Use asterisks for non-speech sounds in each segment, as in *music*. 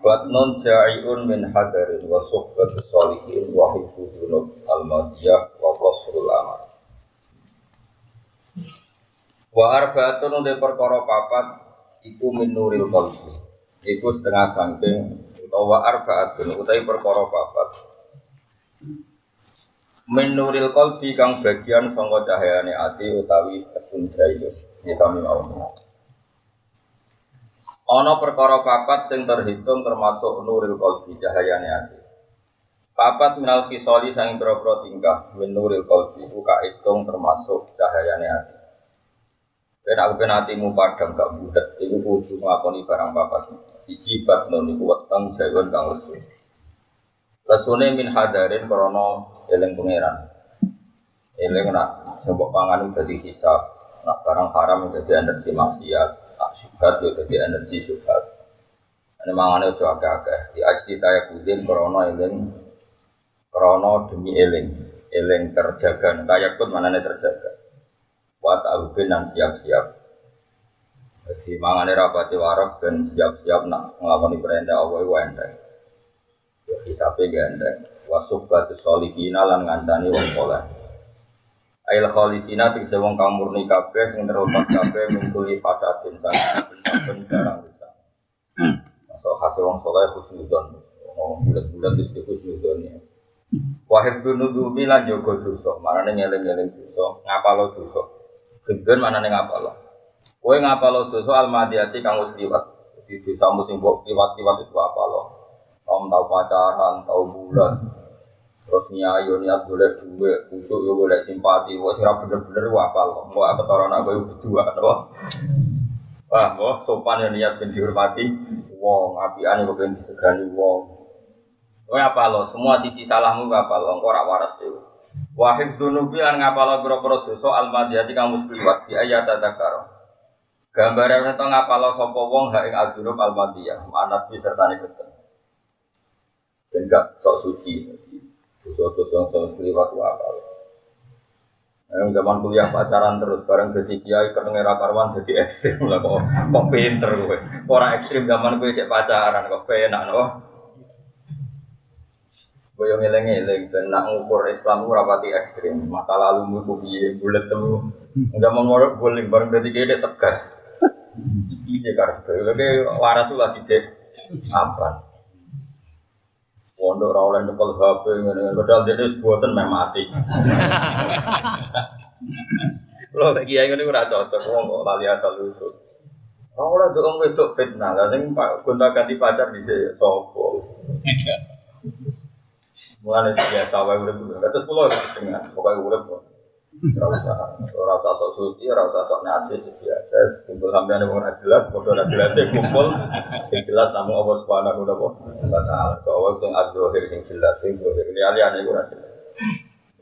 Batnon ja'iun min hadarin wa suhbatu sholihin wa hibbu junub al-madiyah wa qasrul amal. Wa arba'atun de perkara papat iku min nuril. Iku setengah sangking utawa arba'atun utawi perkara papat. Min nuril kang bagian sangka cahayane ati utawi kebun jaiyun. Ini sami. Ana perkara papat sing terhitung termasuk nuril qalbi cahayane ati. Papat minal kisoli sang pira-pira tingkah min nuril qalbi iku hitung termasuk cahayane ati. Ben aku ben atimu padang gak budet iku kudu nglakoni barang papat. Siji batnon iku weteng jawon kang lesu. Lesune min hadarin krana eling pangeran. Eling nak sebab pangan dadi hisab, nak barang haram dadi energi maksiat, syubhat yo dadi energi syubhat. Ane mangane ojo akeh-akeh. Di ajdi taya kudin krana eling krana demi eling, eling terjaga. Taya pun manane terjaga. Wa ta'ubin dan siap-siap. Jadi mangane rapati warak dan siap-siap nak ngelakoni perintah Allah wa enteng. Ya hisabe gendeng. Wa subbatu sholihina lan ngandani wong saleh. Ail khalisina tegese wong kang murni kabeh sing terlepas kabeh mingkuli fasadin sang saben barang rusak. Masuk hasil wong saleh husnudon. Ngomong bulat-bulat wis husnudon ya. Wahid dunudubi lan jaga dosa, manane ngeling-eling dosa, ngapalo dosa. Hibdun manane ngapalo. Kowe ngapalo dosa almadiyati kang wis liwat. Jadi dosamu sing mbok liwat-liwat itu apalo. Om tau pacaran, tau bulan, terus niayo niat boleh duit khusyuk yo boleh simpati. Wah sira bener-bener wah apal mau apa taro anak gue berdua apa wah wah sopan ya niat ben dihormati. Wong apian kok ben disegani wong. Kowe apa lo semua sisi salahmu gak apa lo ora waras dewe Wahid dunubi lan ngapalo pira-pira dosa almadiyati kang mesti liwat di ayat tadzakar Gambaran itu ngapalo sapa wong ha ing adunub almadiyah manat bi sertane keteng Ben gak sok suci dosa-dosa yang sama sekeliwat apa yang zaman kuliah pacaran terus bareng jadi kiai ketemu rakarwan jadi ekstrim lah kok kok pinter gue orang ekstrim zaman gue cek pacaran kok penak no gue yang ngeleng ngeleng dan nak ngukur Islam gue rapati ekstrim. Masa lalu gue piye bulat temu. Zaman mau guling bareng jadi gede tegas. Iya karena lagi waras lah tidak apa pondok ora oleh nyekel HP ngene padahal dene wis boten meh mati. *laughs* Lho lek kiai ngene ora cocok wong kok lali asal usul. Ora oleh ndok wedok fitnah, lha sing Pak gonta ganti pacar dhisik sapa. *laughs* Mulane biasa wae urip. Terus kula dengan pokoke urip kok. Ora usah sok suci, ora usah sok najis biasa. Kumpul sampeyan wong ora jelas, padha ora jelas kumpul. Sing jelas namung Allah Subhanahu wa taala. Kok wong sing adzahir sing jelas sing zahir liyane ora jelas.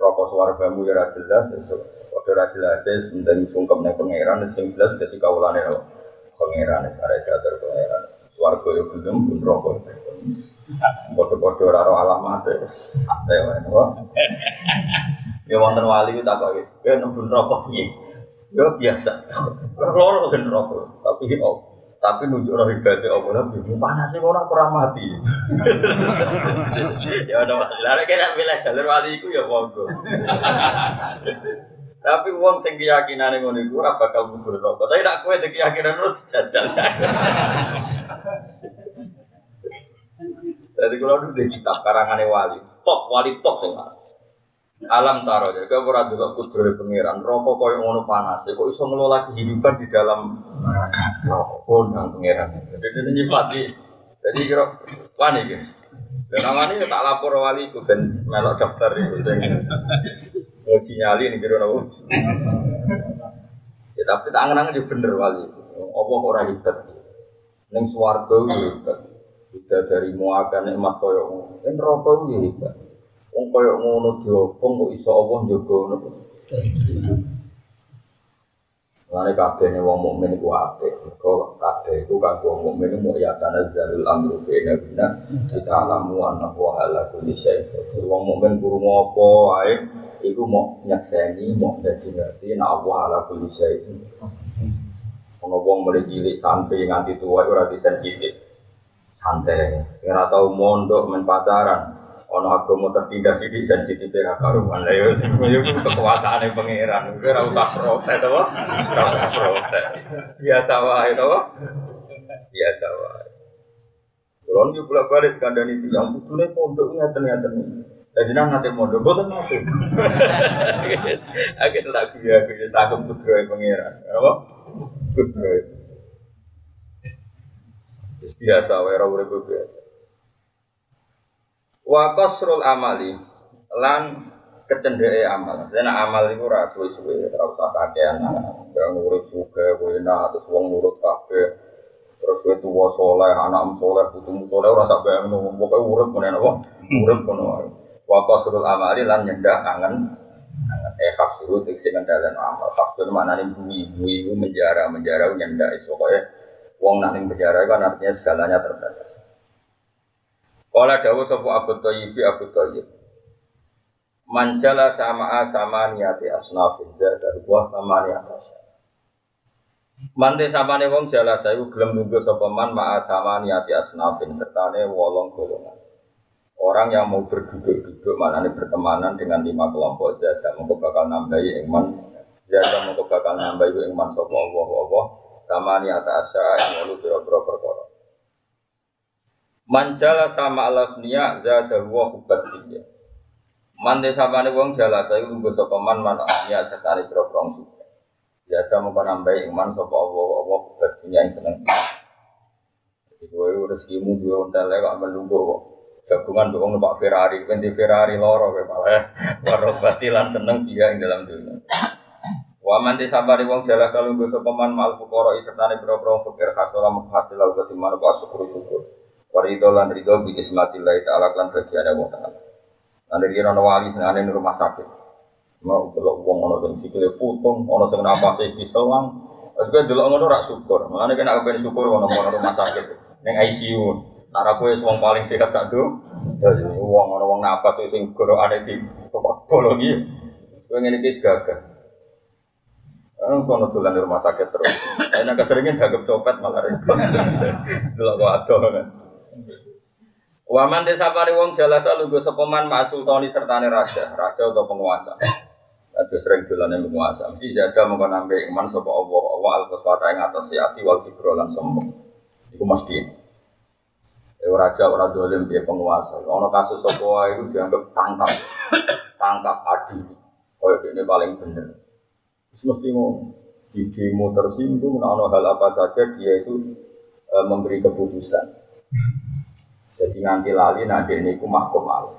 Rokok swargamu ya ora jelas, padha ora jelas penting sungkem ning pangeran sing jelas dadi kawulane pangeran sare jater pangeran. Swarga yo gelem pun rokok. Padha-padha ora ro alamat santai wae. Ya wonten wali ku takoki, "Ya. Nembun rokok piye?" Ya biasa. Loro kan rokok, tapi oh, tapi nunjuk roh ibadah apa lah bingung panas sih orang kurang mati. Ya udah lah kena bila jalur wali itu ya monggo. Tapi uang sing keyakinan yang ngono iku ora bakal mundur rokok. Tapi nak kowe keyakinan lu dijajal. Jadi kalau dulu di kitab karangan wali, top wali top sing Alam taro jadi kau ora juga kudur pangeran rokok koyo ngono panas kok iso ngelola kehidupan di dalam rokok kondang pangeran jadi ini nyifati. Jadi kira wani gitu dan namanya tak lapor wali itu dan melok daftar itu mau sinyali ini kira nopo ya tapi tak angen-angen bener wali. Allah orang hebat neng suwargo hebat Tidak dari muakan koyok ngono. Kan rokok ya hebat. Wong koyok ngono diopong kok iso Allah njogo ngono. Mulane kabeh wong mukmin iku apik. Mergo kabeh iku kanggo wong mukmin mu ya tanazzalul amru baina bina kita alamu annahu ala kulli syai'. Wong mukmin guru ngopo ae iku mau nyakseni, mau dadi ngerti nek Allah ala kulli syai'. Ono wong mulai cilik sampai nganti tua ora sensitif. Santai. Sing ora tau mondok men pacaran, ono agama tertindas ini sensitif ya karuan. Lah ya itu kekuasaan yang pangeran. Itu ora usah protes apa? Ora usah protes. Biasa wae to biasa wae. Kulon yo bolak balik kandani yang putune pondok ngeten ngeten jadi nang nate pondok boten nate. Agak tak biya biya sagem putra pangeran apa? Putra biasa wae urip biasa Wa kasrul amali lan kecendeke amal. Karena amal itu ora suwe-suwe, ora usah kakean. Yang urip suge, kowe enak terus wong nurut kabeh. Terus kowe tuwa saleh, anak saleh, putumu saleh ora sak bayangno. Pokoke urip ngene apa? Urip ngono wae. Wa kasrul amali lan nyendak angen eh hafsu itu dalan amal. Hafsu maknane bui, bui itu menjara, menjara nyendak iso kowe wong nak penjara kan artinya segalanya terbatas. Kala dawuh sapa Abu Thayyib Abu Thayyib. Manjala sama sama niati asnafin zada wa sama niati Mante samane wong jala sayu gelem nunggu sapa man ma'a sama niati asnafin sertane wolong golongan. Orang yang mau berduduk-duduk manane bertemanan dengan lima kelompok zada mengko bakal nambahi iman zada mengko bakal nambahi iman sapa Allah Allah sama niati asya yang walu biro-biro perkara. Manjala sama alafniya zada huwa hubbat *laughs* dunya. Man de sabane wong jala saya lungguh sapa man man asniya setari pro-prong suka. Zada mongko nambahi iman sapa Allah hubbat dunya yang seneng. Jadi kowe rezekimu duwe ontel kok melungguh kok. Jagungan tuh numpak Ferrari, kan di Ferrari loro kowe malah warok batilan seneng dia ing dalam dunia. Waman di sabari wong jala kalau gue sopaman mal fukoro isertane bro-bro fakir hasola menghasil lalu ketimana pak syukur syukur. Warido lan rido bi kismatillahi ta'ala lan bagian Allah ta'ala. Nanti kira ana wali sing ane rumah sakit. Mau delok wong ana sing sikile putung, ana sing napase diselang. Wes kowe delok ngono rak syukur. Mulane kena kepen syukur ana rumah sakit ning ICU. Nara kowe wong paling sehat sak do. Wong ana wong nafas sing gorokane di bolongi. Kowe ngene iki gagah. Kan kono dolan di rumah sakit terus. Enak keseringan gagap copet malah repot. Setelah kau ado kan. Waman desa pari wong jalasa lugu sepeman mak sultani sertane raja, raja atau penguasa. Raja sering dolan penguasa. Mesti jaga mengko nambe iman sapa Allah, Allah al kuswata ing atas ati wal kibro lan sombong. Iku mesti. Eh raja ora dolim dia penguasa. Ono kasus sapa wae iku dianggap tangkap. Tangkap adil. Oh ini paling bener. Terus mesti mau di demo tersinggung, nah, hal apa saja dia itu e, memberi keputusan. Jadi nanti lali nanti ini ku mahkum al.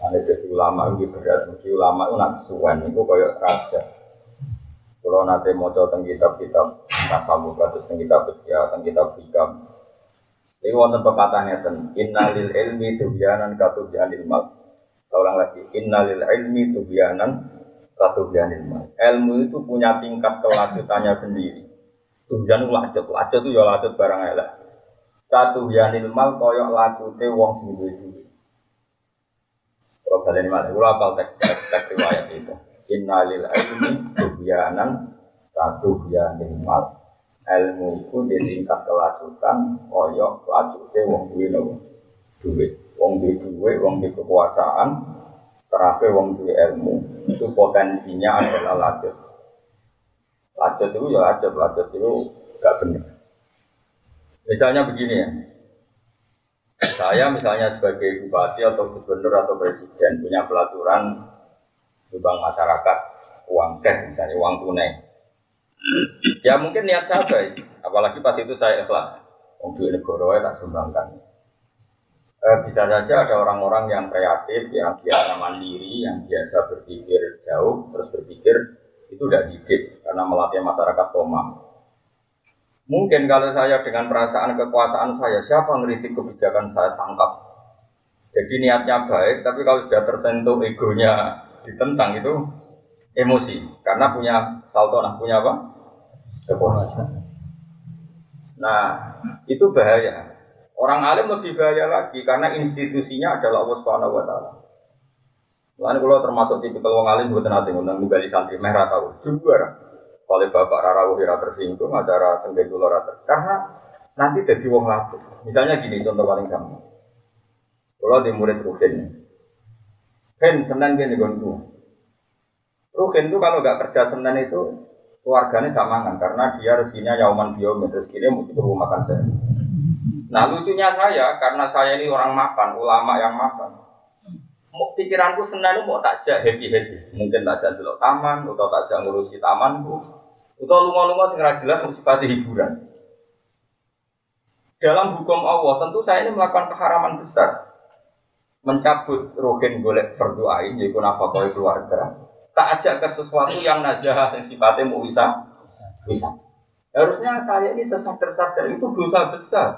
Nanti jadi ulama itu berat, mesti ulama itu nanti suwen itu kayak raja. Kalau nanti mau tentang kitab-kitab tasawuf, terus tentang kitab ya, tentang kitab hikam. Ini wonten pepatahnya ten innalil ilmi tubyanan katubyanil mal. Seorang lagi innalil ilmi tubyanan katubyanil mal. Ilmu itu punya tingkat kelanjutannya sendiri. Tubyan lacet, lacet itu ya lacet barang elek. Satu yanil mal koyok lacute wong sing duwe duwe. Kalau kalian mana? Gue apal tek tek tek riwayat itu. Innalil ilmi tubyanan satu yanil mal. Ilmu itu di tingkat kelanjutan koyok lacute wong duwe duwe. Wong duwe duwe, wong duwe kekuasaan, terakhir wong duwe ilmu itu potensinya adalah lacet. Lacet itu ya lacet, lacet itu gak benar. Misalnya begini ya, saya misalnya sebagai bupati atau gubernur atau presiden punya pelaturan bank masyarakat uang cash misalnya uang tunai. Ya mungkin niat saya baik, apalagi pas itu saya ikhlas. Untuk negara tak sumbangkan. Eh, bisa saja ada orang-orang yang kreatif, yang biasa mandiri, yang biasa berpikir jauh, terus berpikir itu udah didik karena melatih masyarakat koma Mungkin kalau saya dengan perasaan kekuasaan saya, siapa ngeritik kebijakan saya tangkap. Jadi niatnya baik, tapi kalau sudah tersentuh egonya ditentang itu emosi. Karena punya saltonah, punya apa? Kekuasaan. Nah, itu bahaya. Orang alim lebih bahaya lagi karena institusinya adalah Allah Subhanahu wa taala. Lalu kalau termasuk tipikal wong alim buat nanti ngundang di santri merah tahu juga oleh bapak Rara Wira tersinggung, ada Rara Tenggeng Rara karena nanti jadi wong laku. Misalnya gini contoh paling gampang. Kalau di murid Ruhin, Ruhin Senin gini gonku. Ruhin itu kalau nggak kerja Senin itu keluarganya gak mangan karena dia rezekinya yauman biomet rezekinya mau cukup makan saya. Nah lucunya saya karena saya ini orang makan, ulama yang makan. Pikiranku Senin mau takjak happy happy, mungkin takjak dulu taman atau takjak ngurusi tamanku atau lunga-lunga sing jelas sifat hiburan. Dalam hukum Allah tentu saya ini melakukan keharaman besar. Mencabut rohin golek berdoain yaitu nafkah keluarga. Tak ajak ke sesuatu yang nazah yang sifatnya mau bisa bisa. Harusnya saya ini sesadar-sadar itu dosa besar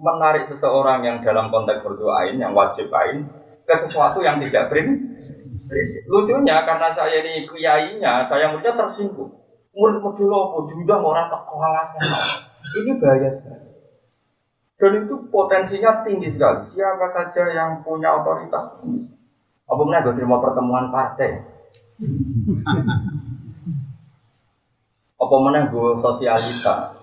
menarik seseorang yang dalam konteks berdoain yang wajib ain ke sesuatu yang tidak berin. Lucunya karena saya ini kiainya, saya muridnya tersinggung murid model apa? Diundang orang tak kewalasan ini bahaya sekali. Dan itu potensinya tinggi sekali. Siapa saja yang punya otoritas apa mana gue terima pertemuan partai? Apa mana gue sosialita?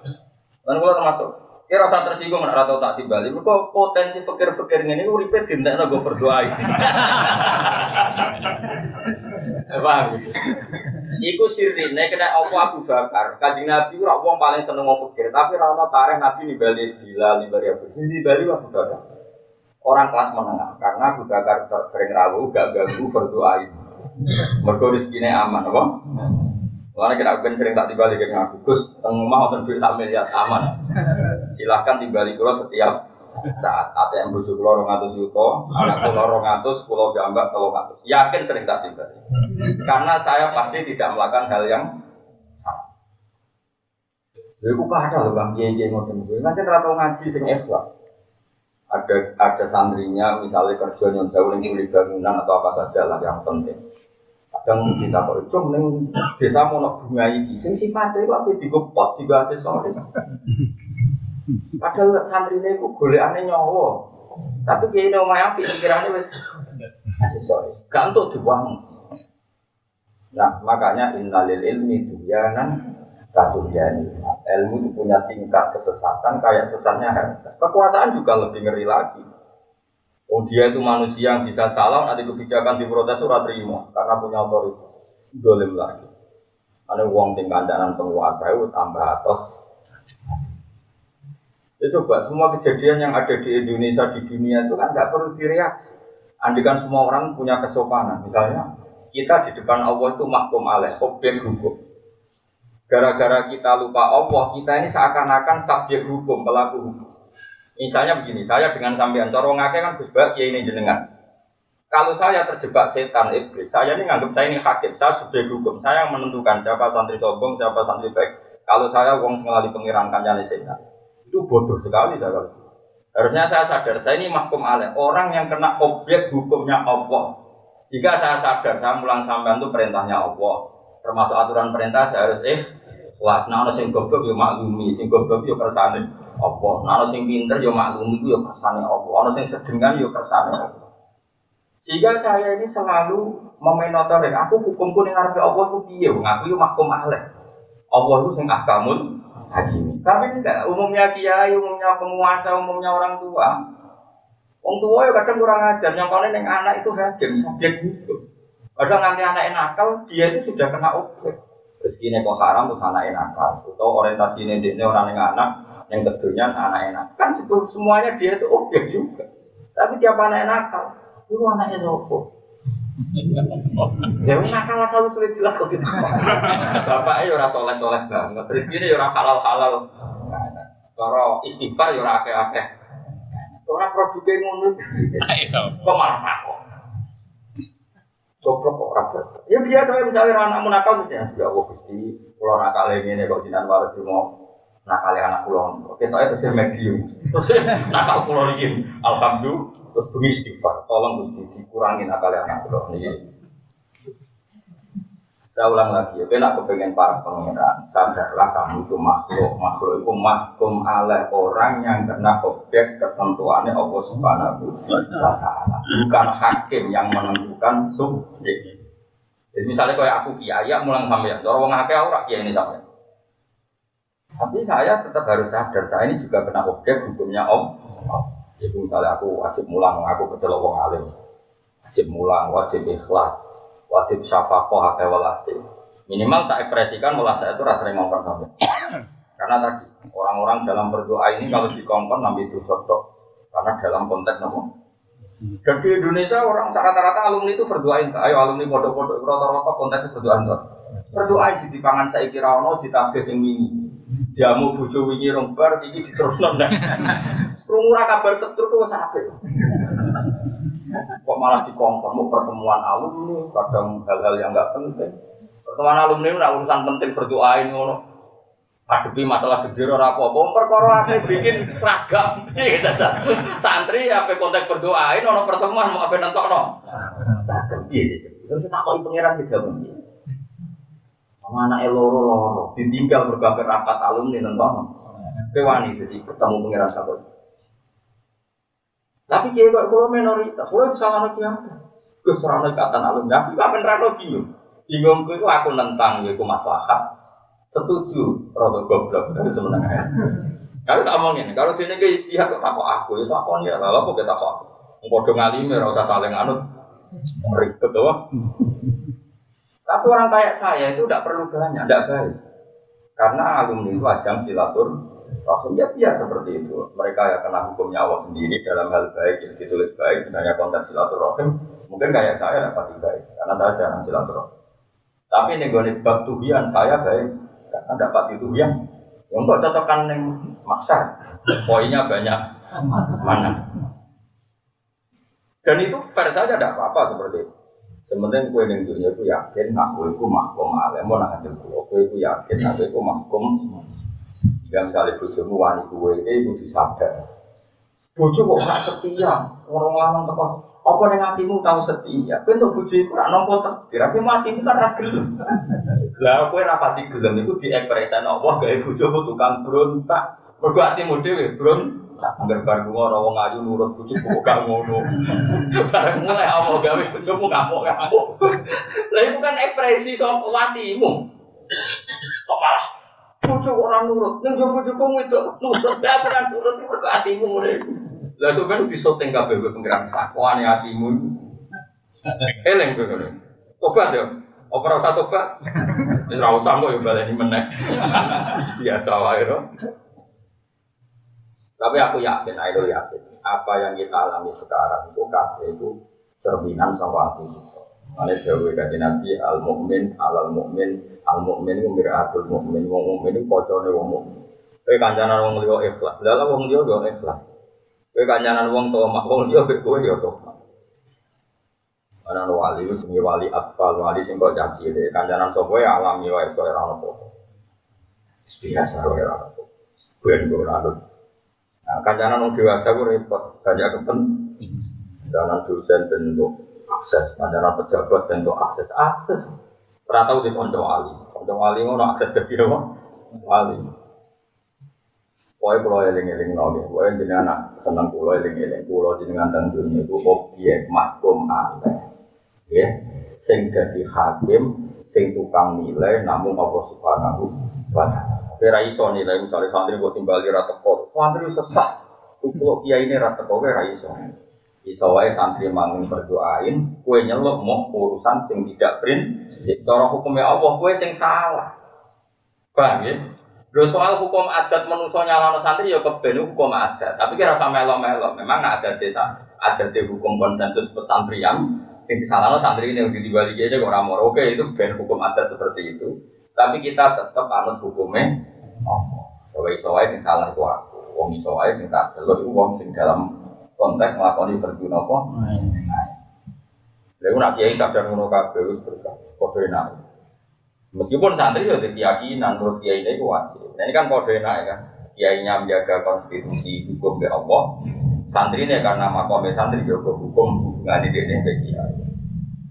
Dan gue termasuk Ya rasa tersinggung nak rata tak dibalik. Mereka potensi fikir-fikir ini uripe dintekno gue berdoa. *laughs* Paham? Iku sirine kena apa Abu Bakar. Kanjeng Nabi ora wong paling seneng ngomong fikir, tapi ora ono tarikh Nabi nimbali bila nimbali Abu. Nimbali Abu Bakar. Orang kelas menengah karena Abu Bakar sering rawuh gak ganggu berdoa ini. Mergo rezekine aman apa? Karena kita akan sering tak tiba lagi dengan Gus, tengah atau duit tak miliar aman. Silahkan tiba di pulau setiap saat ATM pulau rong atus yuto, anak atus, pulau jambak pulau atus. Yakin sering tak tiba. Karena saya pasti tidak melakukan hal yang Lha iku ada loh Bang Kiai ngoten kuwi. Kan ora ngaji sing ikhlas. Ada ada santrinya misalnya kerja nyon sewu ning bangunan atau apa saja lah yang penting kadang kita kok cung neng desa nak bunga iki sing sifatnya itu apa digopot tiga aksesoris padahal santrinya itu aneh nyawa tapi kayak ini omah api pikirannya wes aksesoris gak untuk dibuang nah makanya innalil ilmi duyanan katujani ilmu itu punya tingkat kesesatan kayak sesatnya harta kekuasaan juga lebih ngeri lagi Oh dia itu manusia yang bisa salah, nanti kebijakan di protes surat terima karena punya otoritas. Dolim lagi. Ada uang sing kandanan penguasa itu tambah atas. Ya coba semua kejadian yang ada di Indonesia di dunia itu kan nggak perlu direaksi. Andikan semua orang punya kesopanan. Misalnya kita di depan Allah itu mahkum alaih, objek hukum. Gara-gara kita lupa Allah, kita ini seakan-akan subjek hukum, pelaku hukum. Misalnya begini, saya dengan sampean, corong ngake kan Gus Bak ini jenengan. Kalau saya terjebak setan iblis, saya ini nganggap saya ini hakim, saya sudah hukum, saya yang menentukan siapa santri sombong, siapa santri baik. Kalau saya uang sengalali pengiran kancane setan, itu bodoh sekali saya. Harusnya saya sadar, saya ini mahkum alaih, orang yang kena objek hukumnya Allah. Jika saya sadar, saya mulang sampean itu perintahnya Allah, termasuk aturan perintah saya harus eh, wah, nah sing goblok yo maklumi, sing goblok yo kersane apa ana sing pinter yo maklum iku yo kersane apa ana sing sedengan yo kersane apa sehingga saya ini selalu memenotori aku hukumku ning ngarepe Allah ku piye? Wong aku yo mahkum alaih Allah itu sing ahkamul hakim tapi enggak umumnya kiai umumnya penguasa umumnya orang tua Wong tua ya kadang kurang ajar, yang paling yang anak itu hakim, subjek hukum. Padahal nanti anak nakal, dia itu sudah kena objek. Rezekinya kok haram, terus anak nakal. Atau orientasi ini orang yang anak, yang kedua anak enak kan semuanya dia itu objek juga tapi tiap anak nakal itu anaknya sopo Ya nakal asal sulit jelas kok tidak. Bapaknya ya ora soleh soleh banget, rezekinya ya ora halal halal. Kalau istighfar ya ora akeh akeh. Ora produknya ngono. Kok malah takut. Goblok kok ora Ya biasa misalnya anakmu nakal mesti ya Allah Gusti, kalau nakal ini kok jinan waris di nakal anak pulau kita itu sih medium terus nakal pulau ini alhamdulillah terus bunyi istighfar tolong gusti dikurangin nakal anak pulau ini saya ulang lagi, ya, aku pengen para pengiran, sadarlah kamu itu makhluk, makhluk itu mahkum oleh orang yang kena objek ketentuannya Allah Subhanahu wa bukan hakim yang menentukan subjek. Jadi misalnya kayak aku kiai, mulang sampai, orang wong akeh kiai ini sampai. Tapi saya tetap harus sadar, saya ini juga kena objek hukumnya Om. Itu misalnya aku wajib mulang, aku kecelok wong alim, wajib mulang, wajib ikhlas, wajib syafakoh akeh walasi minimal tak ekspresikan walasa itu rasa ngomong sampai *coughs* karena tadi orang-orang dalam berdoa ini kalau dikongkon nampi itu sotok karena dalam konteks namun dan di Indonesia orang rata-rata alumni itu berdoain. Ayo alumni bodoh-bodoh rata-rata konteksnya berdoain berdoa di pangan saya kira ono di tabes yang ini jamu bojo wingi rong bar iki diterusno nek. Krungu *laughs* kabar setur kok sampe. Kok malah dikongkon mau pertemuan alumni, kadang hal-hal yang enggak penting. Pertemuan alumni ora urusan penting berdoain ngono. Adepi masalah gede ora apa-apa, perkara bikin seragam. *laughs* Santri ape konteks berdoain ono pertemuan mau ape nentokno. Seragam piye? Terus tak kok pangeran dijawab piye? Mana eloro loro, ditinggal berbagai rapat alumni tentang kewani jadi ketemu pengiran sabot. Tapi kiai kok kalau minoritas, kalau itu salah lagi apa? Keserangan ikatan alumni, tapi apa rano bingung? Bingung itu aku nentang, ya aku maslahat. Setuju, rodo goblok dari sebenarnya. Kalau tak omongin, kalau dia nih istihad kok takut aku, ya sakon ya, lalu kok kita takut. Ngkodong ngalim, rasa saling anut, ribet doang. *laughs* Tapi orang kayak saya itu tidak perlu banyak, tidak baik. Karena alumni itu ajang silatur Rasul ya biasa seperti itu. Mereka yang kena hukumnya Allah sendiri dalam hal baik yang ditulis baik, misalnya konteks silaturahim, mungkin kayak saya dapat baik karena saya jarang silaturahim. Tapi ini gue bab tuhian saya baik karena dapat itu yang yang kok cocokkan yang maksa, poinnya banyak mana. Dan itu fair saja tidak apa-apa seperti itu. Sementara kue yang dunia itu yakin, nak kue itu mahkum alim, mau nak ngajar kue, kue itu yakin, nak kue itu mahkum. Jika misalnya bujumu wani kue itu itu disadar. Buju kok gak setia, orang lanang teko. Apa yang hatimu tahu setia? Kue untuk buju itu nak nompo takdir, tapi matimu kan ragil. *laughs* Lah kue rapati gelem itu diekspresikan Allah gaya buju tukang berontak. Berarti hatimu dewe berontak. Angger bar bunga ora wong ayu nurut bojo kok gak ngono. Bareng mulai apa gawe bojomu ngamuk-ngamuk. Lah itu kan ekspresi saka watimu. Kok malah bojo ora nurut. Ning yo bojoku itu nurut. Lah ora nurut iku kok atimu ngene. Lah sampeyan disoteng kabeh kowe pengiran takwane atimu. Eleng kowe ngene. Tobat yo. Apa ora usah tobat? Ora usah kok yo baleni meneh. Biasa wae tapi aku yakin, aku yakin, apa yang kita alami sekarang itu kafe itu cerminan sama kita. Mana jauh dari Nabi al mukmin al mukmin al mukmin itu miratul mukmin wong mukmin itu kocornya wong mukmin. Kue kancanan wong liya ikhlas, dalam wong liya yo ikhlas. Kue kancanan wong tomak wong liya kowe yo tomak. Ana wali itu sing wali atfal wali sing kok janji deh. Kancanan sapa ya alami wae kaya ora ono. Biasa wae ora ono. Ben ora Nah, kancanan orang dewasa gue repot, banyak kepen. Kancanan dosen bentuk akses, kancanan pejabat bentuk akses, akses. Tahu di konco wali, konco wali ngono akses ke dia wali. Pokoknya pulau eling-eling nabi, pokoknya jadi anak seneng pulau eling-eling, pulau jenengan dan dunia itu objek mahkum aneh. Ya, sing jadi hakim, sing tukang nilai, namun Allah Subhanahu wa Ta'ala. Kira iso nilai misalnya santri gue timbali rata kok, santri sesat. Kalau kiai ini rata kok kira iso. Wae santri mangin berdoain, kue nyelok mau urusan sing tidak prinsip. Cara hukumnya Allah, kue sing salah. Bang ya? Lo soal hukum adat manusia nyalano santri ya keben hukum adat. Tapi kira sama melo-melo. Memang ada desa, ada di hukum konsensus pesantrian. Sing disalahno santri ini udah dibalik aja orang. Oke itu ben hukum adat seperti itu. Tapi kita tetap anut hukumnya Kowe iso wae sing salah itu aku. Wong iso wae sing tak delok iku wong sing dalam konteks nglakoni verdi napa? Lha ora kiai sadar ngono kabeh wis berkah. Padha. Meskipun santri ya keyakinan menurut kiai ini wajib. Nah ini kan kode enak ya kan. Kiainya menjaga konstitusi hukum ke Allah. Santri ini karena makomnya santri juga hukum hubungan ini dengan kiai.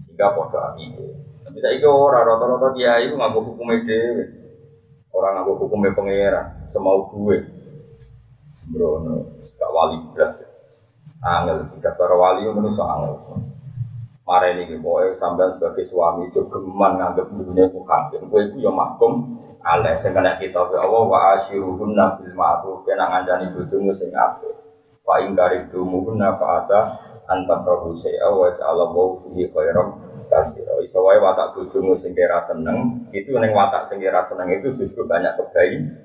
Sehingga kode api. Saya itu orang rata-rata kiai itu nggak hukum ide. Orang nggak hukumnya pangeran. Semau gue. Sembrono. Gak wali belas. Angel. Tidak para wali menurut angel. Mare ini boy sampai sebagai suami juga geman nganggep dunia itu hakim. Gue itu yang makum aleh sing kita ke Allah wa asyiruhunna bil ma'ruf kena ngandani bojomu sing apik. Fa ing karibtumuhunna fa asa anta prabu sa'a wa ja'ala wa fihi khairan kasira. Iso wae watak bojomu sing kira seneng, itu ning watak sing kira seneng itu justru banyak kebaikan.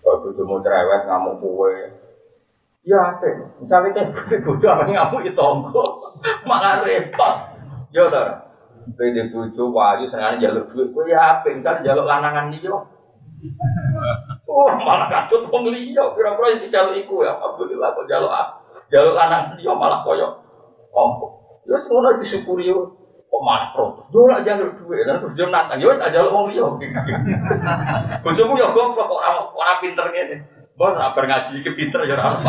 Kalau bojomu cerewet ngamuk kowe, Ya, teh. Misalnya teh bojo apa ngamuk itu tonggo, malah repot. Ya ta. Bede bojo wayu senengane jaluk duit, kowe ya apik, misalnya jaluk lanangan dia. *laughs* Oh, malah kacau wong liya, kira-kira dijaluk iku ya. Alhamdulillah kok jaluk ah. Jaluk lanangan dia malah koyo ompok. Ya semono disyukuri yo. Kok malah protes. Yo lak jaluk duit, lan terus yo nantang. Yo tak jaluk wong liya. *laughs* Bojomu yo goblok kok ora ora pinter ngene. Bos apa ngaji ke pinter ya ora.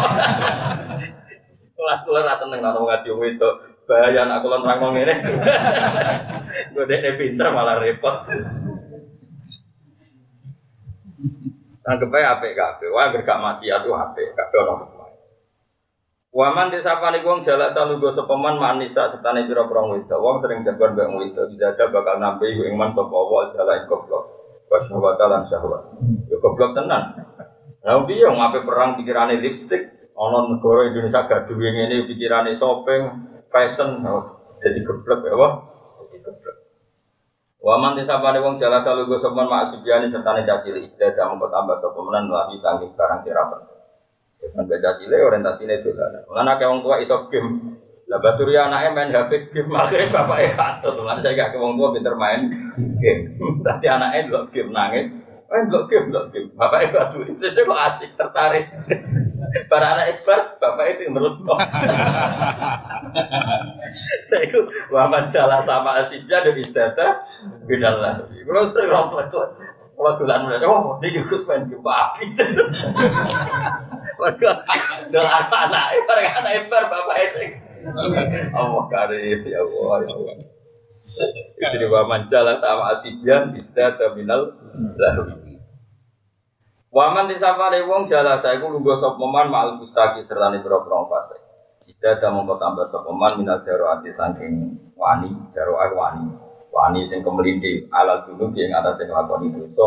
Kelas kelas rasa seneng nang ngaji wong itu. Bahaya anak kula nerang ngomong ngene. *laughs* Gede pinter malah repot. Sanggep ae apik kabeh. Wah gak maksiat tuh apik kabeh ono Waman disapane wong jala salugo sepeman manisa setane pira-pira wedok. Wong sering jagoan mbek wedok bisa ada bakal nampi ing man sapa wa jala ing goblok. Wasyahwata lan syahwat. Ya goblok tenan. Lah piye ngape perang pikirane lipstick, ana negara Indonesia gaduh ini pikirane shopping, fashion, oh, jadi geblek ya wah. Jadi geblek. Waman disapane wong jala salugo sopan mak subyani sertane cacili istiadah mengko tambah sapa menan lagi saking barang sirapan. Jangan baca cilik orientasine dolan. Lan akeh wong tua iso game. Lah baturi anake main HP game *laughs* akhirnya bapake katut. Lan saya gak wong tua pinter main game. Dadi anake lho game nangis. Eh, blok game, blok game. Bapak ibu aduh, itu kok asik, tertarik. *laughs* Para anak bapak itu menurut kok. *laughs* Nah, itu Muhammad Jala sama asiknya ada istata, beda lah. Kalau sering rompet tuh, kalau tulan mulai, oh, ini Gus main game api. Mereka, dengan anak-anak, para anak ibar, bapak itu. Allah karim, ya Allah, ya Allah. Jadi wa manjala sama asibian istata minal lahwi. Waman disapane wong jala saya ku lungguh sapa man ma'al fusaki serta ni pira-pira fase. Istata mongko tambah sapa man minal ati saking wani, jaro wani. Wani sing kemelindi ala dulu yang atas sing lakoni dosa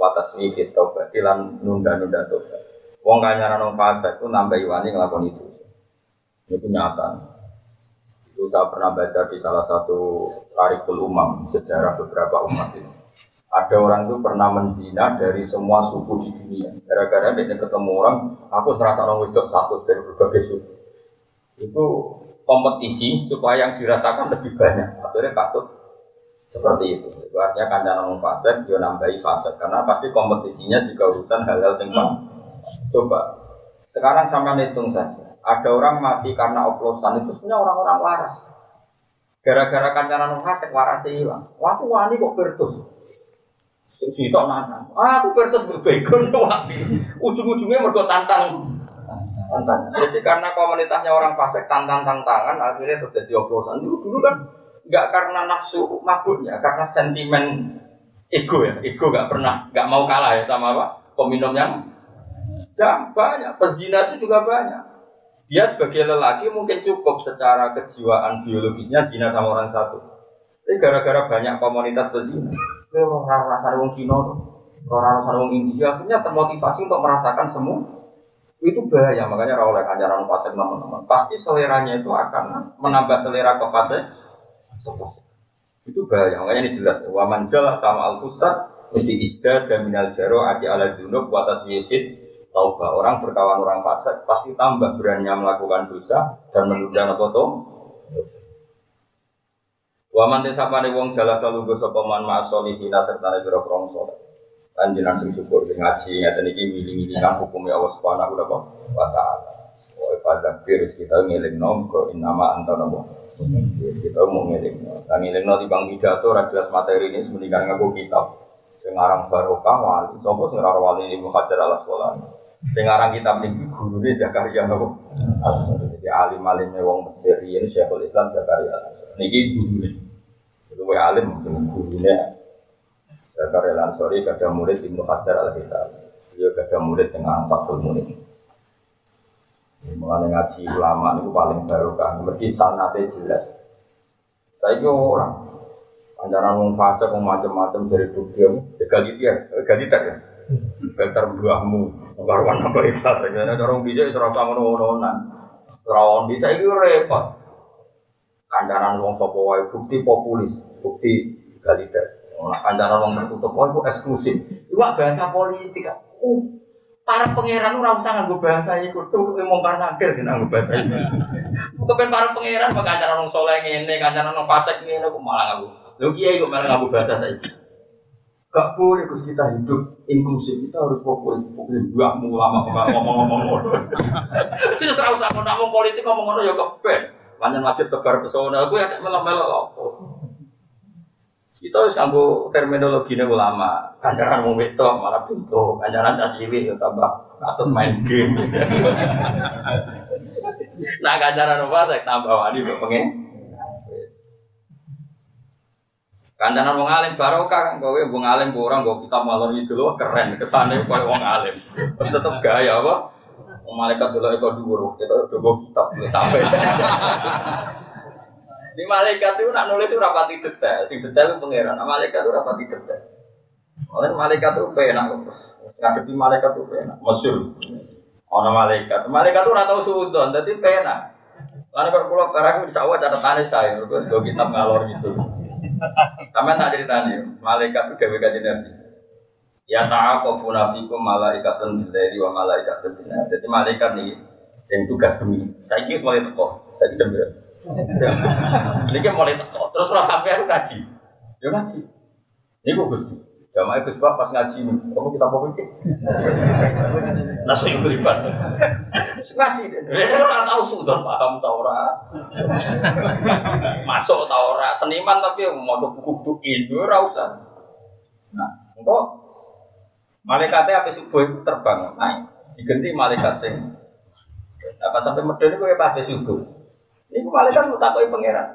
wa taswifit taubat lan nunda-nunda tobat. Wong kanyaran fase ku nambah wani nglakoni dosa. Itu nyata. Itu saya pernah baca di salah satu tarikul umam sejarah beberapa umat itu. Ada orang itu pernah menzina dari semua suku di dunia. Gara-gara dia ketemu orang, aku serasa orang wedok satu dari berbagai suku. Itu kompetisi supaya yang dirasakan lebih banyak. Akhirnya katut seperti itu. Artinya kanjana ngomong fasek, dia nambahi fasek. Karena pasti kompetisinya juga urusan hal-hal yang Coba, sekarang sama hitung saja ada orang mati karena oplosan itu sebenarnya orang-orang waras. Gara-gara kancanan fasik waras hilang. Waktu wani kok bertus. Sito nantang. Ah, aku bertus bebegon wani. Ujung-ujungnya mergo tantang. Tantang. Jadi karena komunitasnya orang fasik tantang-tantangan akhirnya terus jadi oplosan. Dulu dulu kan nggak karena nafsu mabuknya, karena sentimen ego ya. Ego nggak pernah, nggak mau kalah ya sama apa? Peminum yang jam banyak, pezina itu juga banyak. Dia sebagai lelaki mungkin cukup secara kejiwaan biologisnya zina sama orang satu. Tapi gara-gara banyak komunitas berzina, orang rasa orang Cina orang rasa orang India, akhirnya termotivasi untuk merasakan semua. Itu bahaya, makanya oleh kanjaran fase teman-teman. Pasti seleranya itu akan menambah selera ke fase itu bahaya, makanya ini jelas. Waman jalan sama al fusat mesti isda dan minal jaro adi ala junub watas yesid taubah orang berkawan orang fasik pasti tambah berani melakukan dosa dan menunda foto Waman desapane wong jala salugo sapa man ma'solihina serta pira prong saleh. Panjenengan sing syukur sing ngaji ngaten iki miling-milingan hukum Allah Subhanahu wa taala. Wa ta'ala. Wa kita ngeling nom ko innama anta nabo Kita mau ngiling. Dan ngiling nanti bang pidato, jelas materi ini semendikan ngaku kitab. Sekarang barokah wali. Sopo sing ora wali Ibnu Hajar ala sekolah. Sekarang kitab ini guru ini Zakaria nopo. Jadi alim alimnya wong Mesir ini Syekhul Islam Zakaria. Niki guru ini. Itu alim mungkin gurunya Zakaria Lansori kada murid Ibnu Hajar al Kitab. Dia kada murid yang Fathul Murid. Mengenai ngaji ulama itu paling barokah. Mergi sanate jelas. Saya orang Anjaran wong fase wong macam-macam dari bukti egaliter, egaliter ya. Egaliter buahmu, karuan apa fase. Karena orang bisa itu rasa ngono-ngononan. Rawon bisa itu repot. Kandaran wong sopo wae bukti populis, bukti egaliter. Kandaran wong tertutup wae itu eksklusif. Iwak bahasa politik. Uh, para pangeran ora usah nganggo bahasa iku tuh wong nakir kena nganggo bahasa iku. Kepen para pangeran kok kancaran wong saleh ngene, kancaran wong fasik ngene kok malah nganggo Lalu kiai kok malah ngabu bahasa saya. Gak boleh Gus kita hidup inklusif, kita harus fokus fokus dua lama ngomong-ngomong. Itu serau sama ngomong politik ngomong-ngomong ya keben. Panjang wajib tebar pesona, aku ya melok-melok apa. Kita harus nganggo terminologi nih ulama. Kanjaran mau itu malah pintu, kanjaran caciwi ya tambah atau main game. *laughs* nah kanjaran apa saya tambah wali pengen. Kancanan wong alim barokah kan kowe wong alim orang gue kita malor itu loh keren kesane kowe wong alim. Tapi tetep gaya apa? Malaikat dulu itu dulu kita coba kitab sampai. Di malaikat itu nak nulis itu rapati detail, sing detail itu pangeran. Nah, malaikat itu rapati detail. Oleh malaikat itu penak terus. Ngadepi malaikat itu penak, masyur. Ono malaikat, malaikat itu ratau suudon, jadi penak. Lalu kalau pulau barang di sawah catatannya saya, terus gue kitab ngalor gitu. Sama tak ceritanya, malaikat itu gawe kajian nabi. Ya ta'aqabu nafikum malaikatun billahi wa malaikatun bin Jadi malaikat nih sing tugas demi. Saiki mulai teko, saiki jam berapa? Ini mulai teko, terus ora sampai aku kaji. Ya kaji. Ini kok Gusti. Jamaah Gus Pak pas ngaji ini, kamu kita apa iki? Nasi beriban. Ngaji deh. Dia ora tahu sudah paham tau. Masuk tau. Seniman tapi mau buku-buku itu ora usah. Nah, engko malaikatnya apa subuh terbang naik. Diganti malaikat sing apa sampai medeni kowe pas subuh. Iku malaikat mau takoki pangeran.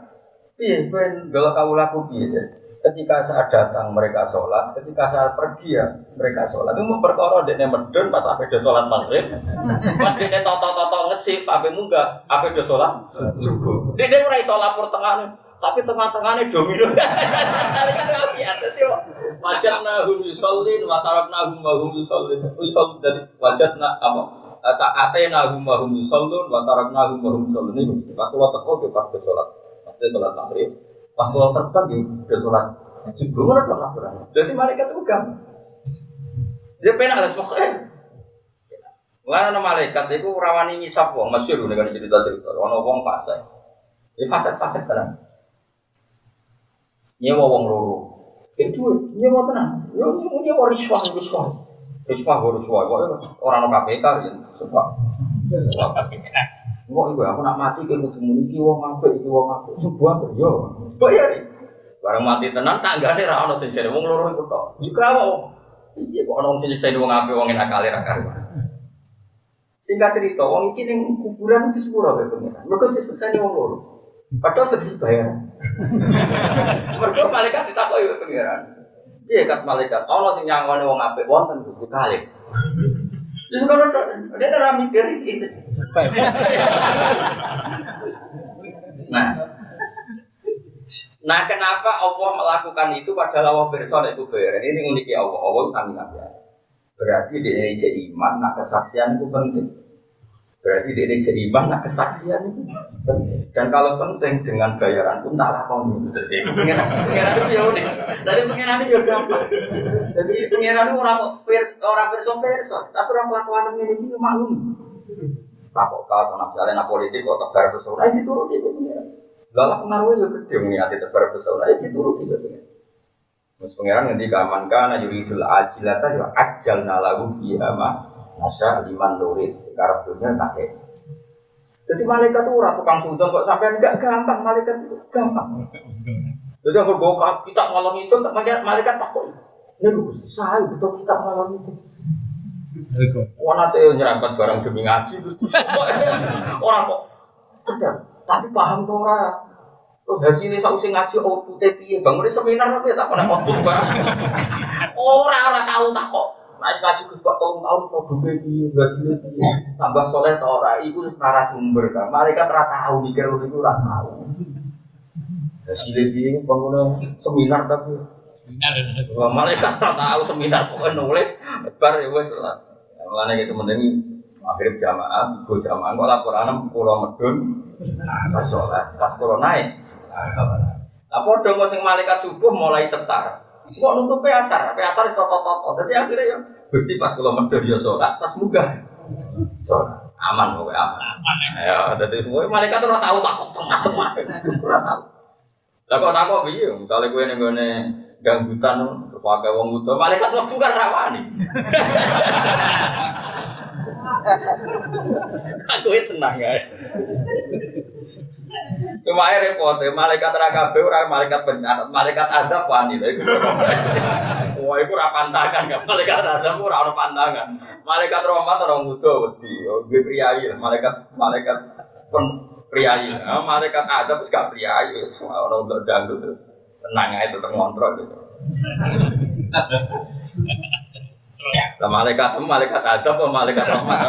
Piye kowe ndelok kawulaku piye jadi? ketika saat datang mereka sholat, ketika saat pergi ya mereka sholat. Itu mau perkara dia medun pas apa dia sholat maghrib, *laughs* pas dia toto toto ngesif apa munggah, apa dia sholat subuh. Dia dia mulai sholat pertengahan, tapi tengah-tengahnya domino. *laughs* Kan apian, jadi wajat nahum yusolin, watarab nahum wahum yusolin, yusol dari wajat nah apa? Saatnya nahum wahum yusolin, watarab nahum wahum yusolin ini. Pas kalau teko dia pas dia sholat, pas dia sholat maghrib, Pas kalau terbang ya udah sholat mana dong laporan. Jadi malaikat itu kan. Dia pernah ada pokoknya. Mulai ada malaikat itu rawani ngisap wong masyur dengan cerita cerita. Ono wong fase. Ini fase fase kan. Nyewa wong loro. Itu nyewa tenang. Yo nyewa riswah riswah. Riswah riswah. Orang no KPK ya. Sebab. KPK. Kok iku aku nak mati ke kudu muni iki wong apik iki wong apik. Sebuah yo. Bayar. Barang mati tenan tanggane ra ono sing jare wong loro iku tok. Iku apa? Iya kok ono sing jare wong apik wong enak kali ra karuan. Singkat cerita, wong iki ning kuburan di sepuro kaya pengiran. Mergo disesani wong loro. Padahal sedih bayar. *laughs* Mergo malaikat ditakoki pengiran. Iya kat malaikat, ono sing nyangone wong apik wonten Gusti kali. Terus kalau dia ora mikir iki. Nah, Nah kenapa Allah melakukan itu padahal Allah bersoal itu bayar Ini uniknya Allah, Allah sangat Berarti di Indonesia iman, nah kesaksian itu penting Berarti di Indonesia iman, nah kesaksian itu. Penting Dan kalau penting dengan bayaran pun tak lakon itu Jadi pengiran, pengiran itu ya unik Tapi pengiran itu ya gampang Jadi pengiran itu orang, orang bersom Tapi orang melakukan ini itu maklum. Takok kau karena misalnya politik kok tebar pesona itu dituruti itu pengiran lalu pengaruhnya juga gede mengingat tebar pesona itu dituruti itu pengiran Mus pengiran nanti kaman kana yuridul ajilata ya ajal nalagu fiha ma nasya liman nurid sekarang dunia tak Jadi malaikat itu ora tukang sudon kok sampai enggak gampang malaikat itu gampang. Jadi aku bawa kita malam itu malaikat takut. Ini lu saya betul kita malam itu. Wana teh nyerangkat barang demi ngaji *laughs* orang kok cerdas, tapi paham tuh orang. Terus hasilnya sausi ngaji outputnya piye bangunnya seminar tapi tak pernah output barang. Orang orang tahu tak kok. Nah, ngaji Gus Pak tahun tahun kok duwe piye hasilnya piye. Tambah soleh ta ora iku narasumber kan. Malaikat ora tahu mikir itu ora tahu. Hasilnya piye bangunnya seminar tapi seminar. Malaikat ora tahu seminar pokoknya nulis bar ya wis lah. Mulane iki sementing akhirnya jamaah, go jamaah kok laporan pulau medun pas sholat, pas kula naik. Lah padha kok sing malaikat subuh mulai setar. Kok nutup asar, asar wis toto-toto. Dadi akhirnya ya Gusti pas kula medhur ya salat, pas munggah. Salat. Aman kok aman. Aman. Ya, dadi semua malaikat ora tahu takut tengah-tengah. Ora tahu. Lah kok takut piye? Misale kowe ning gone ganggutan terus wae wong buta, malaikat mlebu kan rawani. *laughs* Aku tenang ya. Cuma air repot, malaikat rakabe orang malaikat bencana, malaikat ada wani lha iku. *laughs* Wah, iku ora pantangan kan, malaikat ada ora ono pantangan. Malaikat rahmat ora ngudo wedi, gue priayi, malaikat malaikat pun priayi. Malaikat ada wis gak priayi, ora untuk dangdut. Tenang aja tetap ngontrol gitu. Lah malaikat malaikat ada *laughs* apa malaikat rahmat?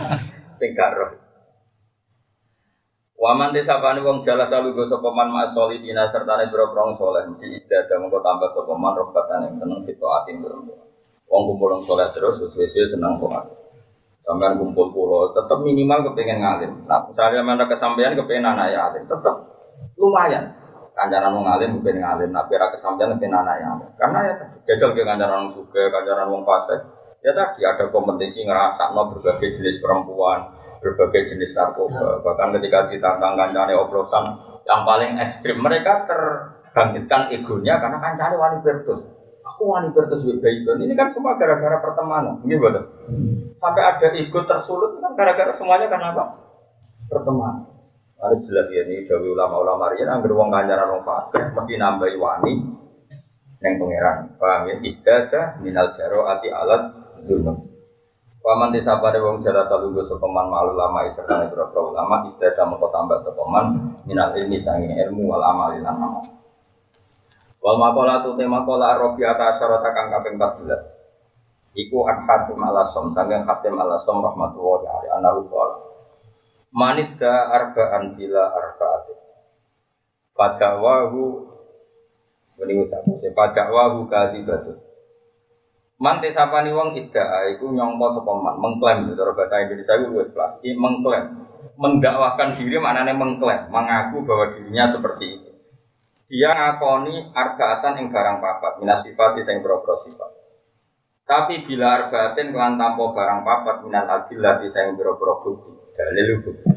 *laughs* Sing gak Waman desa pani wong jala salu go sopeman ma solidina serta ne bro brong soleh mesti istiadah mengko tambah sopeman rokatan yang seneng situ atin. Wong kumpul soleh terus sesuai seneng kok. Sampean kumpul pulau tetap minimal kepengen ngalim. Nah misalnya mana kesampaian kepengen anak ya alim tetap lumayan. Kanjaran wong ngalim kepengen ngalim, tapi ra kesampaian kepengen anak ya Karena ya jajal ke kanjaran wong suka, kanjaran wong fasik. Ya tadi ada kompetisi ngerasa no berbagai jenis perempuan, berbagai jenis narkoba. Bahkan ketika ditantang kancane oplosan yang paling ekstrim, mereka terbangkitkan egonya karena kancane wani bertus. Aku wani bertus baikon. Ini kan semua gara-gara pertemanan, gitu betul. Sampai ada ego tersulut kan gara-gara semuanya karena apa? Pertemanan. Harus jelas ya ini dari ulama-ulama ini anggar wong kancaran wong fasik mesti nambahi wani yang pangeran. Paham ya? Istiadah minal jaro ati alat dunum. Waman desa pada wong jala salugo sepeman malu lama isertane berapa ulama istiadah mengko tambah sepeman minal ilmi sangi ilmu wal amal lan amal. Wal makola tu tema kola arobi ata asyarata kang kaping 14. Iku an hatim ala som sanggeng hatim ala som rahmatullahi alaihi anahu qala. Manidda arba'an bila ini ucapu se fadawahu kadibatu. Man tesapani wong ida iku nyongko sapa man, mengklaim cara bahasa Indonesia itu luwih kelas. Iki mengklaim. Mendakwahkan diri maknanya mengklaim, mengaku bahwa dirinya seperti itu. Dia ngakoni arbaatan ing barang papat, minas sifat sing boro sifat. Tapi bila arbaatin kelan tanpa barang papat minal adillah sing boro-boro bukti, dalil bukti.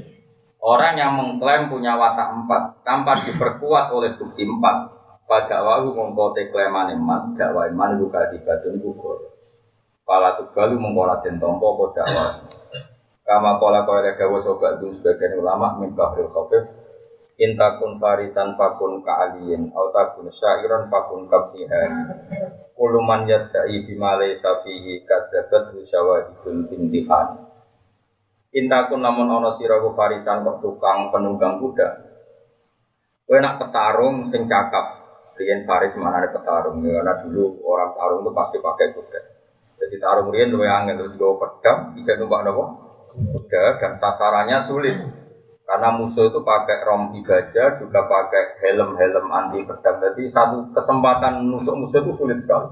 Orang yang mengklaim punya watak empat tanpa diperkuat oleh bukti empat, pada wahu mongko te kleman iman, dakwah iman buka batun gugur. Pala tugalu mongko laden tompo apa dakwah. Kama pola kau ada dakwah sobat dun sebagian ulama min bahril khafif. Intakun farisan fakun ka'aliyin, au takun syairan fakun kabdihan. Kuluman yadda'i bimale safihi kadabat husyawahidul intihan. Intakun namun ono siraku farisan kok tukang penunggang kuda. Kowe nak petarung sing cakap, Rian Faris mana ada petarung ya, karena dulu orang tarung itu pasti pakai kuda. Jadi tarung Rian lebih angin terus gue pedang, bisa numpak nopo kuda dan sasarannya sulit karena musuh itu pakai rompi gajah juga pakai helm-helm anti pedang. Jadi satu kesempatan musuh-musuh itu sulit sekali.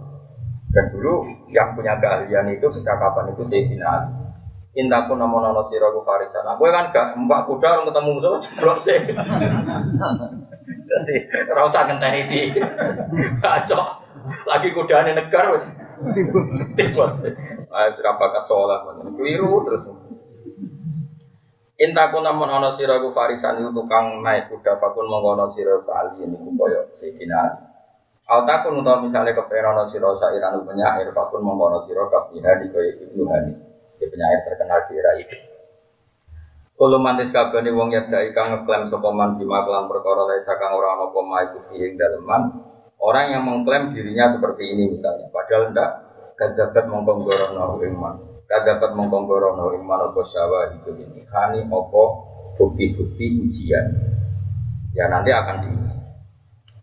Dan dulu yang punya keahlian itu kecakapan itu Sayyidina Ali. Inta pun nama nono siraku farisan. Aku kan gak mbak kuda orang ketemu musuh *laughs* jeblok sih. Jadi rasa ngenteni di *laughs* bacok. Lagi kudane negar wis. Tiba. Ah sira bakat sholat keliru terus. Inta kun namun ana sira ku farisan itu tukang naik kuda fakun mengkono sira kali ini ku koyo sidina. Alta kun utawa misalnya kepengen ana sira sairan penyair fakun mengkono sira kafiha di koyo ibnu hani. Dia penyair terkenal di era itu. Kulo mantis kabeh wong yadai kang ngeklaim sapa man bima kelan perkara laisa kang ora ana apa ma iku fi ing daleman. Orang yang mengklaim dirinya seperti ini misalnya, padahal ndak kadapat mongkong gorono ing man. Kadapat mongkong gorono ing man apa syawa itu ini. Hani apa bukti-bukti ujian. Ya nanti akan diuji.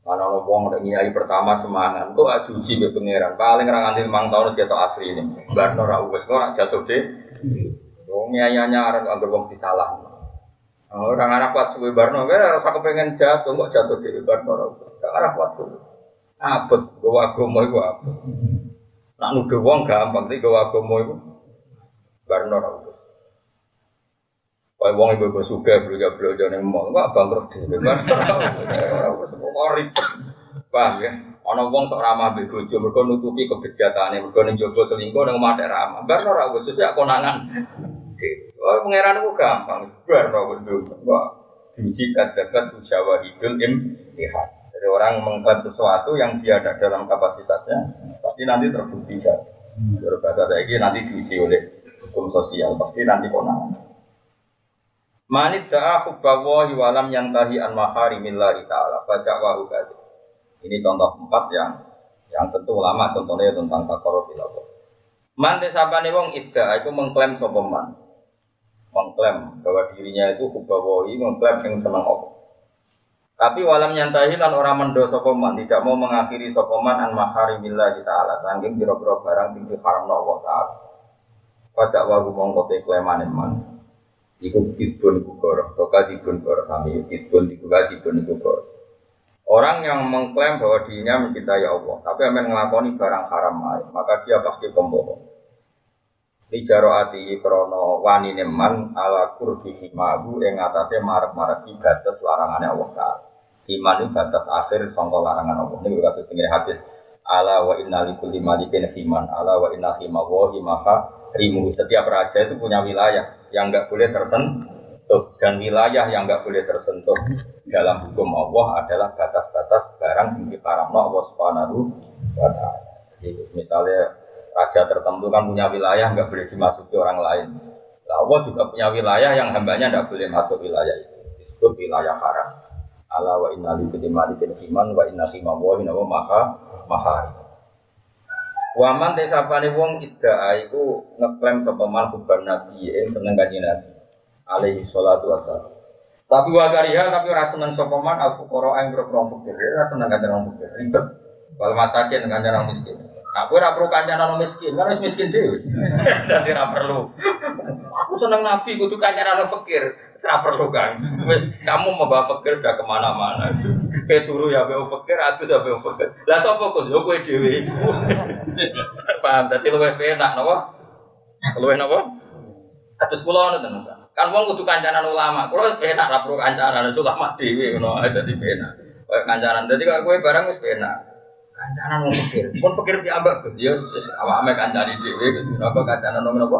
Mana ono wong nek nyai pertama semangat, kok aju uji be pangeran. Paling ra nganti 5 tahun wis asli ini. Barno ra wis ora jatuh deh. Wong nyayanya arep anggere wong disalah. Orang Arab kuat suwe barno, kira rasa kepengen jatuh, kok jatuh di barno. Orang Arab kuat suwe. Abot, gue agama itu apa? Nak nuduh wong gampang, tapi gue agama itu barno rambut. Kayak wong ibu ibu suka belajar yang mau, nggak bangkrut rambut. *laughs* Orang paham ya? Ono wong sok ramah be bojo mergo nutupi kebejatane, mergo ning jogo selingkuh ning omah ramah. Barno ra wis sesuai konangan. Oh, pangeran itu gampang. Bar wis Wah, diuji kadakat usyawahidul imtihan. Jadi orang mengklaim sesuatu yang dia ada dalam kapasitasnya, pasti nanti terbukti saja. Kalau bahasa saya ini nanti diuji oleh hukum sosial, pasti nanti konangan. Manit da'a hubbawahi walam yantahi an maharimillahi ta'ala Baca wahu Ini contoh empat yang yang tentu ulama contohnya tentang takor filawah. Man desapane wong idda itu mengklaim sopeman mengklaim bahwa dirinya itu hubawahi mengklaim yang senang Allah. Tapi walam nyantahi lan orang mendo sokoman tidak mau mengakhiri sokoman an maharimillah kita ala sangking biro-biro barang sing diharamno Allah taala. Pada wagu mongkote man. Iku kisbun iku goro, toka dibun goro sami kisbun iku dibun iku goro. Orang yang mengklaim bahwa dirinya mencintai Allah, tapi akan ngelakoni barang haram maka dia pasti pembohong. Lijaro ati krono wani neman ala kurbi himahu yang atasnya marak-marak batas larangannya Allah Ta'ala. Iman itu batas akhir sangka larangan Allah. Ini berkata setengah hadis. Ala wa inna likulli malikin himan. Ala wa inna himahu himaha rimu. Setiap raja itu punya wilayah yang enggak boleh tersentuh. Dan wilayah yang enggak boleh tersentuh dalam hukum Allah adalah batas-batas barang sing diharamno Allah Subhanahu wa. Jadi misalnya raja tertentu kan punya wilayah nggak boleh dimasuki orang lain. Nah, Allah juga punya wilayah yang hambanya nggak boleh masuk wilayah itu. Disebut wilayah haram. Allah wa inna li malikin iman wa inna fi mawahi wa maha maha. Waman desapane wong ida iku ngeklaim sapa man huban nabi ing seneng kanjeng nabi alaihi salatu wassalam. Tapi wakariha tapi ora seneng sapa man al fuqara ing boro fakir, ora seneng kanjeng fakir. Ribet. Wal masakin kanjeng miskin. Aku ora perlu kancanan miskin, kan wis miskin dhewe. *laughs* Dadi ora perlu. Aku seneng nabi kudu kancanan fakir. Ora perlu kan. Wis kamu membawa fakir sudah ke mana-mana. Kayak turu ya fakir, atus ya be fakir. Lah sapa kok yo kowe dhewe. *laughs* Paham? Dadi luwih penak napa? Luwih napa? Atus kula ngono tenan. Kan wong kudu kancanan ulama. Kula penak ra perlu kancanan ulama dhewe ngono dadi penak. Kayak kancanan. Dadi kok kowe barang wis penak. Kancanan mau pikir, pun pikir pi abak Gus. Ya awak ame kancani dhewe Gus. Menapa kancanan nomor apa?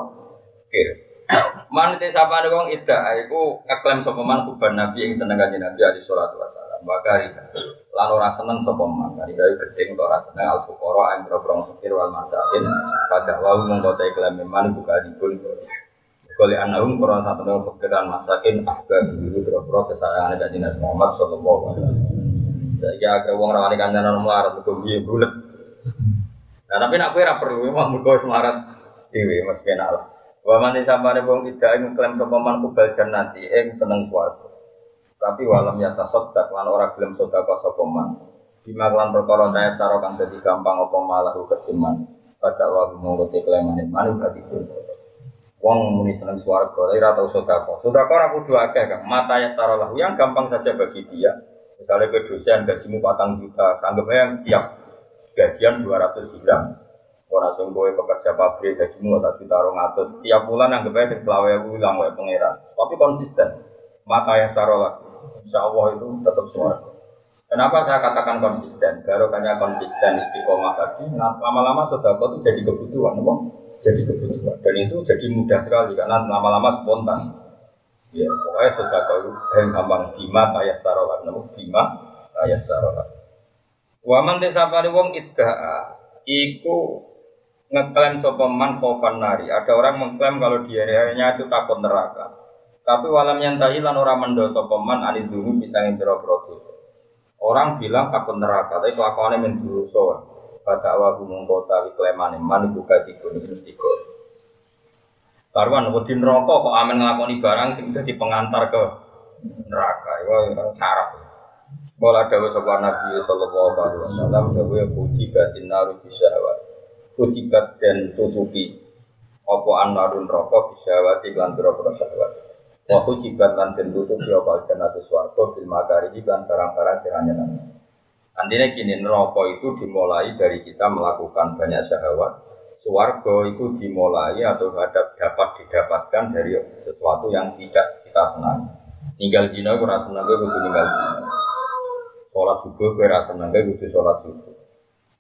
Pikir. Man te sapane wong ida iku ngeklaim sapa man kuban nabi ing seneng kanjeng Nabi alaihi salatu wasalam. Bakari lan ora seneng sapa man. Kali gawe gedeng ora seneng al fuqara ang pro fikir wal masakin. Pada wau mung kote klaim man buka dipun. Kali anahum Quran satu nang fikiran masakin ahbab itu pro kesayangan kanjeng Nabi Muhammad sallallahu alaihi wasallam. Saya agak uang rawani kancanan melarat itu biaya bulat. Nah tapi nak kue perlu memang mergo semarat mas kena lah. Wa man sampai wong tidak ingin klaim sapa man kubal jannati ing seneng swarga. Tapi walam ya tasaddaq lan ora gelem sedekah sapa man. Bima lan perkara daya saro kang dadi gampang apa malah ketiman. Pada wa monggo te klaimane man berarti Wong muni seneng swarga, ora tau sedekah. Sedekah ora kudu akeh, Kang. Mata ya sarolah yang gampang saja bagi dia Misalnya ke dosen gajimu patang juta, sanggupnya yang tiap gajian 200 gram. Orang sing gue pekerja pabrik gajimu satu juta rong atus. Tiap bulan anggapnya sing selawe aku bilang gue pangeran. Tapi konsisten. Mata yang sarolah. Insya Allah itu tetap suara. Kenapa saya katakan konsisten? Barokahnya konsisten istiqomah tadi, nah, lama-lama sodako itu jadi kebutuhan, apa? Jadi kebutuhan. Dan itu jadi mudah sekali karena lama-lama spontan. Ya, pokoknya sudah tahu yang gampang bima kaya sarolat, namun bima kaya sarolat. Waman desa pada wong iddaa, iku ngeklaim sopeman khofan nari. Ada orang mengklaim kalau dianya itu takut neraka. Tapi walam yang lan ora mendo sapa man anil dulu bisa ngintiro dosa. Orang bilang takut neraka, tapi kelakuannya mendosa. Pada awal mungko tawi klemane man buka tiga ini mesti kok. Karwan wedi neraka kok amen nglakoni barang sing dadi pengantar ke neraka. Yang sarap. Bola dawa sapa Nabi sallallahu alaihi wasallam dawa puji batin naru bisa puji dan tutupi apa anarun rokok bisa wati lan pira-pira syahwat. Wa hujibat lan den tutupi apa jannatu swarga bil makari lan barang-barang anyen. Andine kini neraka itu dimulai dari kita melakukan banyak syahwat. Swarga itu dimulai atau dapat dapat didapatkan dari sesuatu yang tidak kita senangi. Ninggal zina rasa senang gue kudu ninggal zina. Sholat subuh rasa senang gue kudu sholat subuh.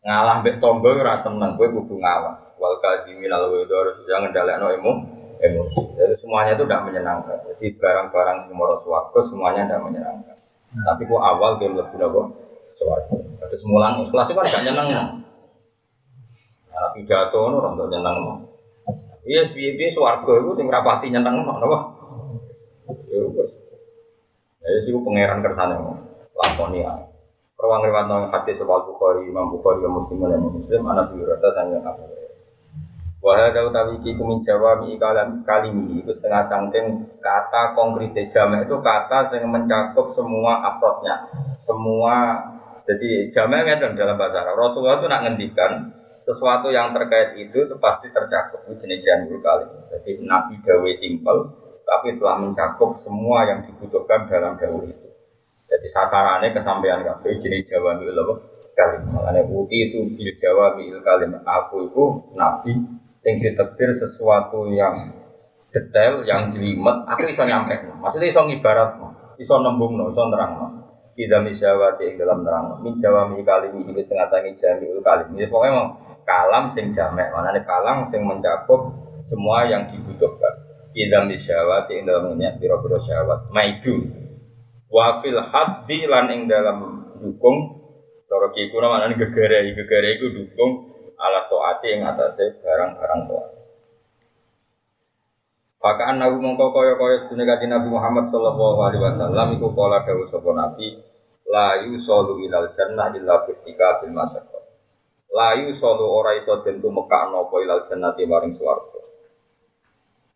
Ngalah mbek tonggo gue rasa senang gue kudu ngalah wal kadhimin al harus yang ngendalekno emo emosi. Jadi semuanya itu tidak menyenangkan. Jadi barang-barang semua swarga semuanya tidak menyenangkan. Hmm. Tapi kok awal dia lebih nopo swarga. Terus mulang ikhlas itu kan gak nyenang. Anak pidato itu orang tuh nyenang. Iya, biaya swarga itu sing rapati nyenang nopo. Ya wes. Ya sih pangeran kersane lakoni ae. Rawang riwayat nang hadis sebal Bukhari, Imam Bukhari, Muslim dan Muslim, anak biurata sangat apa. Wahai kau tahu iki kumin jawa mi kalam kalimi itu setengah sangking kata konkret jamak itu kata yang mencakup semua afrodnya semua jadi jamak kan dalam bahasa Arab. Rasulullah itu nak ngendikan sesuatu yang terkait itu itu pasti tercakup. Itu jenis jamul kali jadi Nabi Dawe simpel tapi telah mencakup semua yang dibutuhkan dalam dawe itu jadi sasarannya kesampaian kabeh jenis Jawa mi kalim makanya putih itu bil Jawa mi kalim aku itu Nabi sing ditekdir sesuatu yang detail, yang jelimet, aku iso nyampe. Maksudnya iso ngibarat, iso nembung, iso nerang. Kita misyawati yang dalam nerang. Min jawa mi kalim ini setengah sangi jami ul kalim. Ini pokoknya mau kalam sing jamek. Mana nih kalam sing mencakup semua yang dibutuhkan. Kita misyawati yang dalam minyak biro-biro syawat. Maidu. Wafil haddi lan ing dalam dukung. Cara kiku namanya gegere, gegere itu dukung ala toati yang atasnya barang-barang toat. Pakaan nabi mongko koyo koyo sedunia kaji Nabi Muhammad Sallallahu Alaihi Wasallam iku pola dawu sopo Nabi layu solu ilal jannah illa firtika bil masyarakat. Layu solu ora iso tentu mekak nopo ilal jannah di maring suwargo.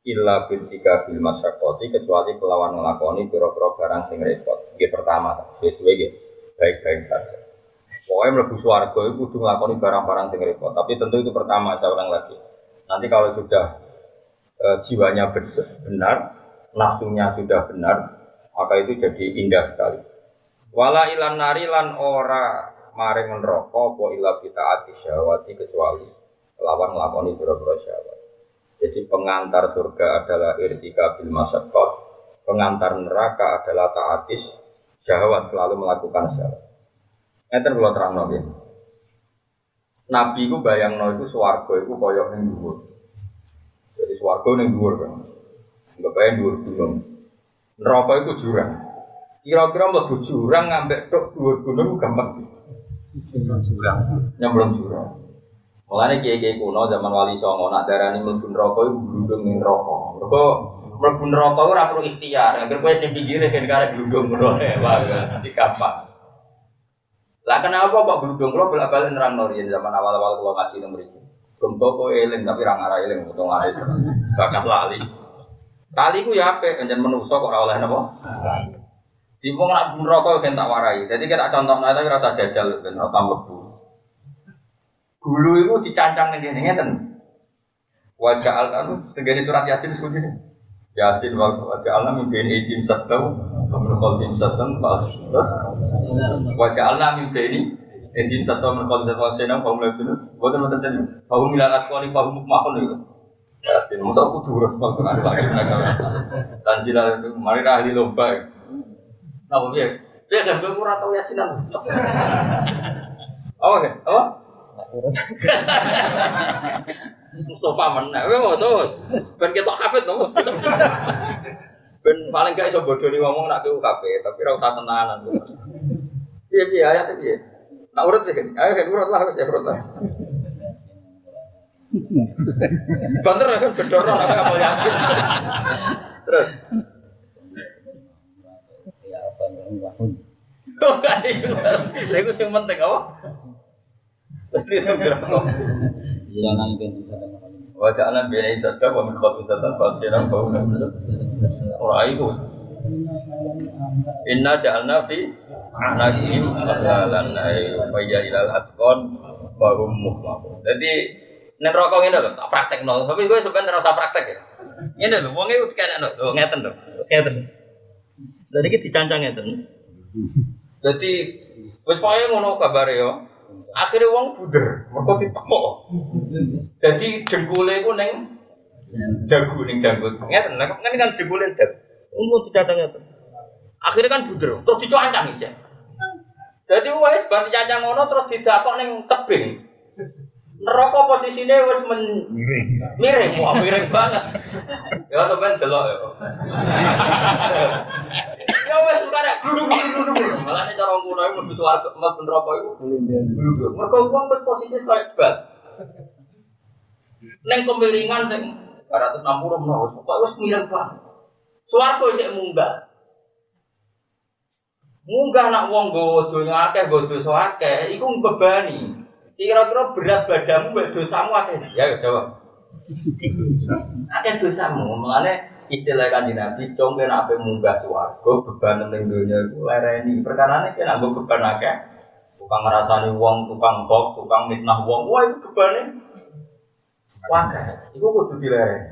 Illa firtika bil masyarakat kecuali kelawan ngelakoni piro-piro barang sing repot. Ini pertama, sesuai baik-baik saja. Pokoknya melebu suarga itu kudu ngelakoni barang-barang sing repot. Tapi tentu itu pertama saya ulang lagi. Nanti kalau sudah e, jiwanya benar, nafsunya sudah benar, maka itu jadi indah sekali. Wala ilan nari lan ora maring neraka apa ila kita ati syahwati kecuali lawan nglakoni pira-pira syahwat. Jadi pengantar surga adalah irtika bil masyaqqat, pengantar neraka adalah taatis syahwat selalu melakukan syahwat. Ngeten kula terangno nggih. Nabi ku bayangno iku swarga iku kaya ning dhuwur. Jadi swarga ning dhuwur kan. Enggak bayang dhuwur gunung. Neraka iku jurang. Kira-kira mlebu jurang ngambek tok dhuwur gunung gampang. Jurang. Nyemplung jurang. Mulane kiai-kiai kuno zaman Wali Songo nak darani mlebu neraka iku glundung ning neraka. Mergo mlebu neraka ora perlu ikhtiar. Agar kowe sing pinggire kan karek glundung ngono. Wah, nanti gampang. Lah kenapa Pak Gludung kalau bolak balik nerang nori zaman awal-awal kalau ngaji nomor itu. Gempa kok eling tapi orang arah eling untuk ngarai sebakat lali. Kali ku ya apa? Enjan menuso kok oleh napa? Di wong nak rokok kan tak warai. Jadi kita contoh nanti rasa jajal dan rasa lebu. Gulu itu dicancang nih gini ngeten. Wajah al kan segini surat yasin seperti ini. Yasin wajah alam mungkin izin satu min khalfihim satan terus wajah Allah min ini Edin satu min khalfihim satan senang kaum lagi itu buat teman teman kaum milarat kali kaum makhluk itu ya sih masa aku terus kalau ada lagi. Dan tidak mari ahli lomba. Apa dia dia kan gue kurang tahu yasinan oh apa *laughs* Mustafa? Gue mau tahu. Ben kita hafid nopo. Ben paling gak iso bodoni ngomong nak ke UKP, tapi ora usah tenanan. Piye piye ayat piye? Nak urut ya, ayo kan urut lah wis ya urut lah. Banter kan bedor nak kapal yasin. Terus Lha iku sing penting apa? Itu berapa? Jangan itu Wajah anak biaya ibadah, wa min khotbah zatan fasiran bau Orang itu. Inna ja'alna fi anaqihim aghlalan ay fayya ilal atqon wa hum mukhlaqun. Jadi nek rokok ngene lho, tak praktekno. Tapi gue sebenarnya ora usah praktek ya. Ngene lho, wong e kena lho, lho ngeten. Terus ngeten. Jadi iki dicancang ngeten. Jadi wis pokoke ngono kabare yo. Akhirnya wong buder, mergo ditekok. Jadi dengkule iku ning dagu ning janggut. Ngeten, nek kan kan dengkule. Umum dicacang ngeten. Akhirnya kan buder, terus dicuancang iki. Jadi wis bar dicacang ngono terus didakok ning tebing. Neraka posisinya wis men miring. miring, wah miring banget. Ya sampean delok ya. Ya wis karek gluduk-gluduk. Malah nek cara kuno iku mlebu swarga, mlebu neraka iku gluduk. Mergo wong wis posisi kayak bat. Neng kemiringan sing 260 menawa wis pokoke wis miring banget. Swarga cek munggah. Munggah nak wong nggawa donya akeh, nggawa dosa akeh, iku mbebani. Kira-kira berat badanmu mbek dosamu akeh. Ya ya jawab. *laughs* Akeh dosamu, mulane istilah kanjeng Nabi cong kena ape munggah swarga beban ning donya iku lereni. Perkarane kena nggo beban akeh. Tukang ngrasani wong, tukang kok, tukang mitnah wong, wah itu bebane wakeh. Iku kudu dilereni.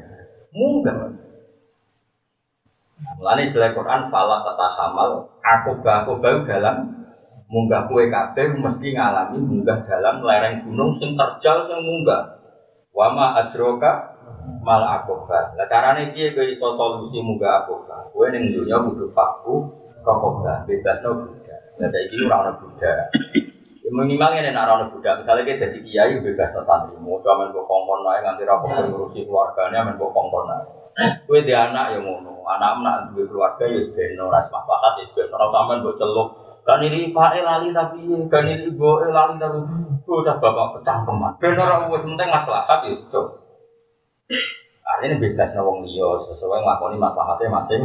Munggah. Mulane istilah Quran fala kata hamal aku aku bau dalam munggah kue kabeh mesti ngalami munggah dalam lereng gunung sing terjal sing munggah. Wama adroka mal akoba. Lah carane piye kowe iso solusi munggah akoba? Kowe ning dunya kudu faku rokoba, bebasno buddha. Lah saiki ora ono buddha. Ya minimal ini nak ono buddha. Misalnya kita jadi kiai bebas no santri, mau cuma main kongkon naik nganti rapor ngurusi keluarganya main kongkon naik. Kue di anak ya ngono, anak anak dua keluarga ya sebeno, ras maslahat ya sebeno, orang sampean buat celuk. Kan ini pak lali tapi, kan ini ibu lali tapi, udah bapak pecah teman. Bener orang buat penting maslahat ya. Artinya bebas nawang liya sesuai ngelakoni maslahatnya masing.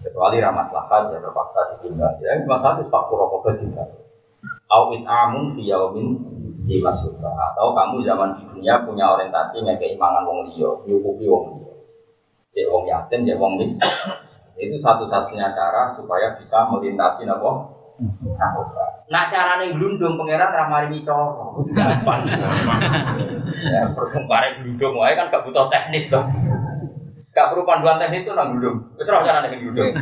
Kecuali ramah maslahat ya terpaksa ditinggal. Ya maslahat itu faktor rokok ditinggal. Au amun fi yaumin di atau kamu zaman di dunia punya orientasi ngekei mangan wong liya, nyukupi wong liya cek wong yatim, cek wong mis. Itu satu-satunya cara supaya bisa melintasi napa? Nah carane glundung pangeran ra maringi cara. Wis gampang. ya, perkembare glundung wae kan gak butuh teknis dong. Gak perlu panduan teknis itu nang glundung. Wis ora carane glundung.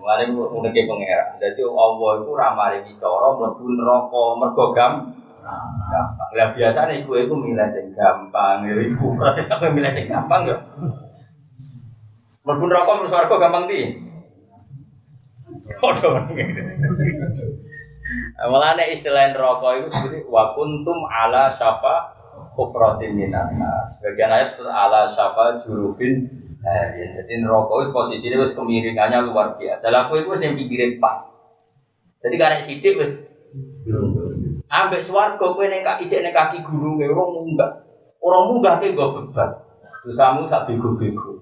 Mulane uneke pangeran. Dadi Allah iku ra maringi cara mlebu neraka mergo gampang. gampang. Lah biasane iku iku milih sing gampang, ya iku. Berarti sampe milih sing gampang ya. Mlebu neraka mlebu swarga gampang di. Kodho Mulane istilah neraka itu seperti wa kuntum ala syafa kufratin minan Sebagian ayat ala syafa jurufin hari. Jadi neraka itu posisinya wis kemiringannya luar biasa. Lah aku itu yang pikirin pas. Jadi karena sidik wis Ambek swarga kowe ning kaki ijek ning kaki gunung ora munggah. Ora munggah ke nggo beban. Dosamu sak bego-bego.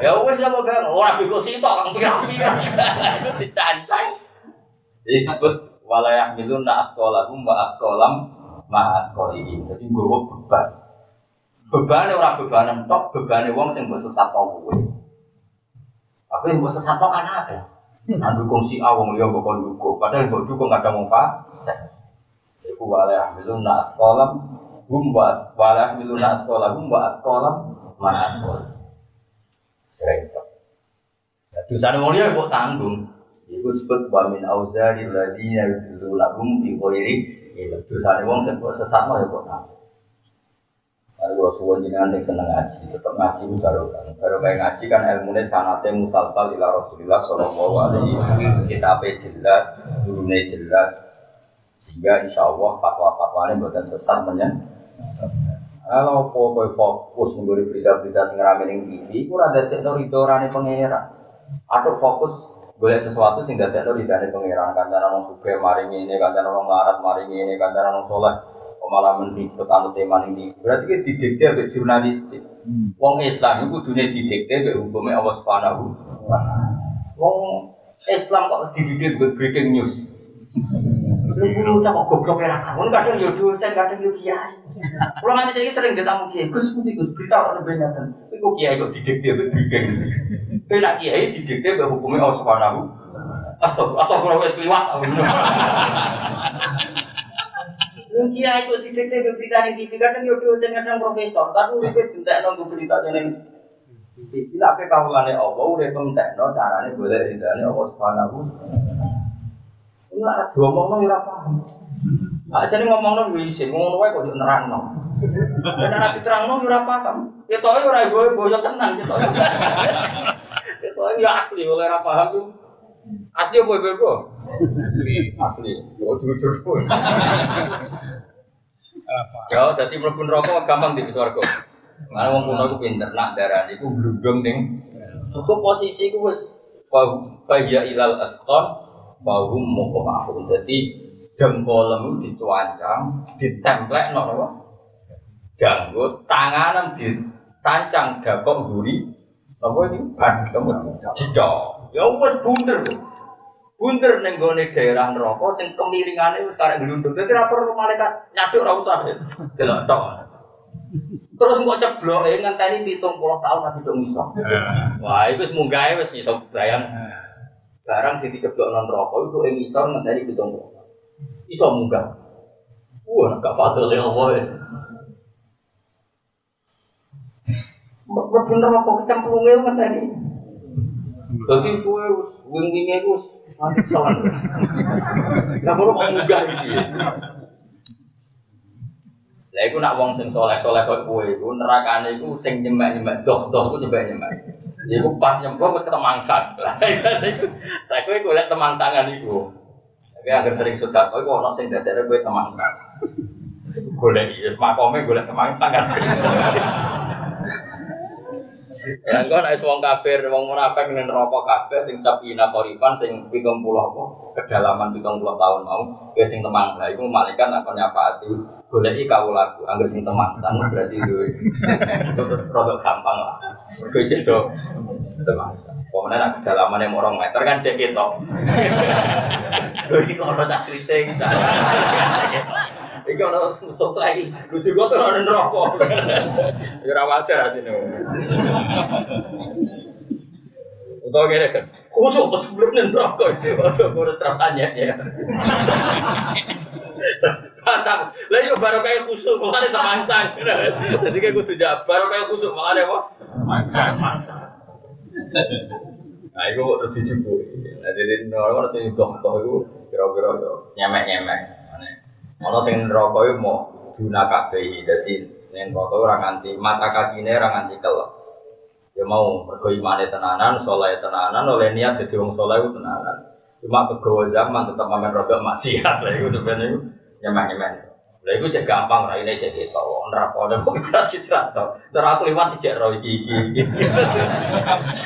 Ya wis apa bang, ora bego sitok kang pirang-pirang. Dicancang. Disebut walayah milun na askolahum wa askolam ma askolihim. Jadi nggawa beban. Bebane ora bebanan tok, bebane wong sing mbok sesat kowe. Aku yang mbok sesat kan akeh. Nah dukung si A wong liya mbok dukung. Padahal mbok dukung kadang wong fasik. Iku wala yahmilun na asqalam hum wa wala yahmilun na asqalam hum wa asqal. Itu. Ya dosane wong liya kok tanggung. Iku disebut wa min auzari ladina yudillu lahum bi ghairi ilm. Dosane wong sing kok sesatno ya kok tanggung. Kalau kalau suwon jenengan sing seneng ngaji, tetap ngaji itu baru kan. Baru kayak ngaji kan ilmunya sanate musalsal ila Rasulillah Shallallahu Alaihi Wasallam. Kita jelas, gurunya jelas, sehingga insya Allah fatwa-fatwanya buatan sesat menyen. Kalau kau fokus mengguri berita-berita sing rame ning TV, ku ada tekno ridorane pangeran. Atau fokus boleh sesuatu sing dadekno ridane pangeran, kancanan wong sugih maring ini, kancanan wong larat maring ini, kancanan wong soleh malah mendikte anu tema ini. Berarti kita didikte oleh jurnalistik. Wong Islam itu dunia didikte oleh hukumnya Allah Subhanahu wa taala. Wong Islam kok dididik buat breaking news. Lu cak kok goblok era kamu kadang yo dosen kadang yo kiai. Kalau nanti saya sering ditamu kiai, Gus putih Gus berita orang beringatan. Iku kiai kok didik dia buat breaking news. Tapi nak kiai didik dia buat hukumnya Allah Subhanahu. Astagfirullah, astagfirullah wes kliwat. Kiai kok didik dia buat berita di TV kadang yo dosen kadang profesor, tapi udah bentak nunggu berita jeneng Bila apa kawulane Allah udah pentekno carane boleh ridane Allah Subhanahu. Ini ora diomongno ya ora paham. Aja nih ngomongno wis ngomong wae kok nerangno. Nek ora diterangno yo ora paham. Ya toh ora gue boyo tenan ya toh. Ya ya asli oleh ora paham tuh. Asli apa gue? Asli. Asli. Yo jujur pun. Ya, jadi mlebu neraka gampang di swarga. Karena wong kuno iku pinter nak darah iku glundung ning. Iku posisi iku wis fa ya ilal atqan wa hum muqmahun. Dadi dengkolem dicuancang, ditemplek no apa? Janggut, tanganan ditancang dakok guri. Apa ini? Ban kamu jidok. Ya wis bunder. Bunder ning gone daerah neraka sing kemiringane wis karek glundung. Dadi ra perlu malaikat nyaduk ra usah. Delok tok. Terus kok ceblok eh ngenteni 70 tahun lagi dong iso. Wah, itu wis munggahe wis iso bayang. Barang sing diceblok non rokok itu ing iso ngenteni 70 tahun. Iso munggah. Wah, gak fadl ya Allah wis. Mlebu neraka kecemplunge ngenteni. Dadi kowe wis wing-winge wis mati sowan. Lah kok munggah iki ya. Lah iku nak wong sing soleh-soleh kok kowe iku nerakane iku sing nyemek-nyemek doh-doh ku nyemek-nyemek. Ya iku pas nyemplung wis ketemangsan. Iku lah kowe golek temangsangan iku. Tapi agar sering sudah kowe kok ono sing dadekne kowe temangsan. Golek ya makome golek temangsangan. Ya engko nek wong kafir, wong munafik ning neraka kabeh sing sabina korifan sing 70 apa kedalaman 70 tahun mau, kowe sing temang. Lah iku malaikat akan nyapaati goleki kawulaku angger sing temang sang berarti duwe. *laughs* Terus produk gampang lah. Mergo cek do temang. Pokoknya nak kedalamannya mau orang meter kan cek. *laughs* Lho iki ono cak kriting. Iki ono tutup lagi. Lucu gue tuh ono neraka. Ya ora wajar asine. Utawa kene kan. Kusuk kok sebelum neraka. Ojo kurang serasanya ya. Lah yo baru kayak kusuk malah temangsang. Jadi kayak kudu jawab baru kayak kusuk malah apa? Mangsang. Nah, itu terus dijubuhi. Nah, jadi orang orang sing doh-doh itu kira-kira yo nyemek-nyemek. Ono sing neraka iku mau duna kabeh. Dadi ning neraka ora nganti mata kakine ora nganti kelep. Ya mau mergo imane tenanan, saleh tenanan, oleh niat dadi wong saleh tenanan. Cuma kegawa zaman tetap mamen rodok maksiat lah iku sebenarnya iku nyemek-nyemek. Lah iku cek gampang ra ini cek gitu. Neraka ada kok citra to. Terus aku liwat cek ro iki iki.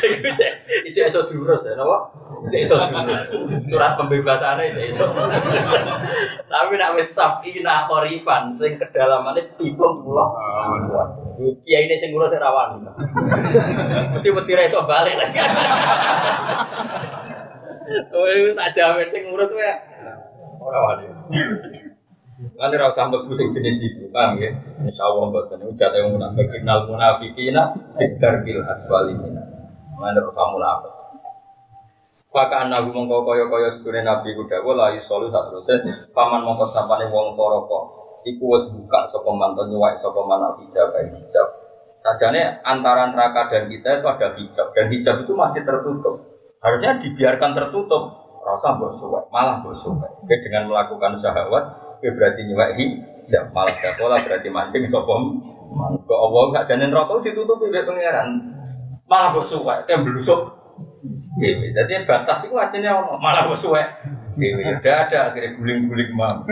Iku cek cek iso durus ya napa? Cek iso durus. Surat pembebasane cek iso. Tapi nak wis saf iki nak korifan sing kedalamane 70. Kiai ini sing ngurus rawan. Mesti mesti ra iso balik lagi. Oh, tak jamin sing ngurus wae. Ora wani. Kan ora usah mlebu sing jenis iku, paham ya? Insyaallah mboten niku jate wong munafik innal munafiqina fiddar bil aswalina. Mana ora usah munafik. Faka anahu mongko kaya-kaya sedune Nabi ku la yusolu sak teruse paman mongko sapane wong toroko. Iku wis buka sapa manton nyuwak sapa man hijab hijab. Sajane antara neraka dan kita itu ada hijab dan hijab itu masih tertutup. Harusnya dibiarkan tertutup. Rasa mbok malah mbok dengan melakukan syahwat Oke berarti nyuwek hijab malah dakola berarti mancing sopom. Ke Allah gak janin rokok ditutupi oleh pangeran. Malah kok suwek, kayak belusuk. Dewi. Jadi batas itu artinya malah kok suwek. Udah ada akhirnya guling-guling mam.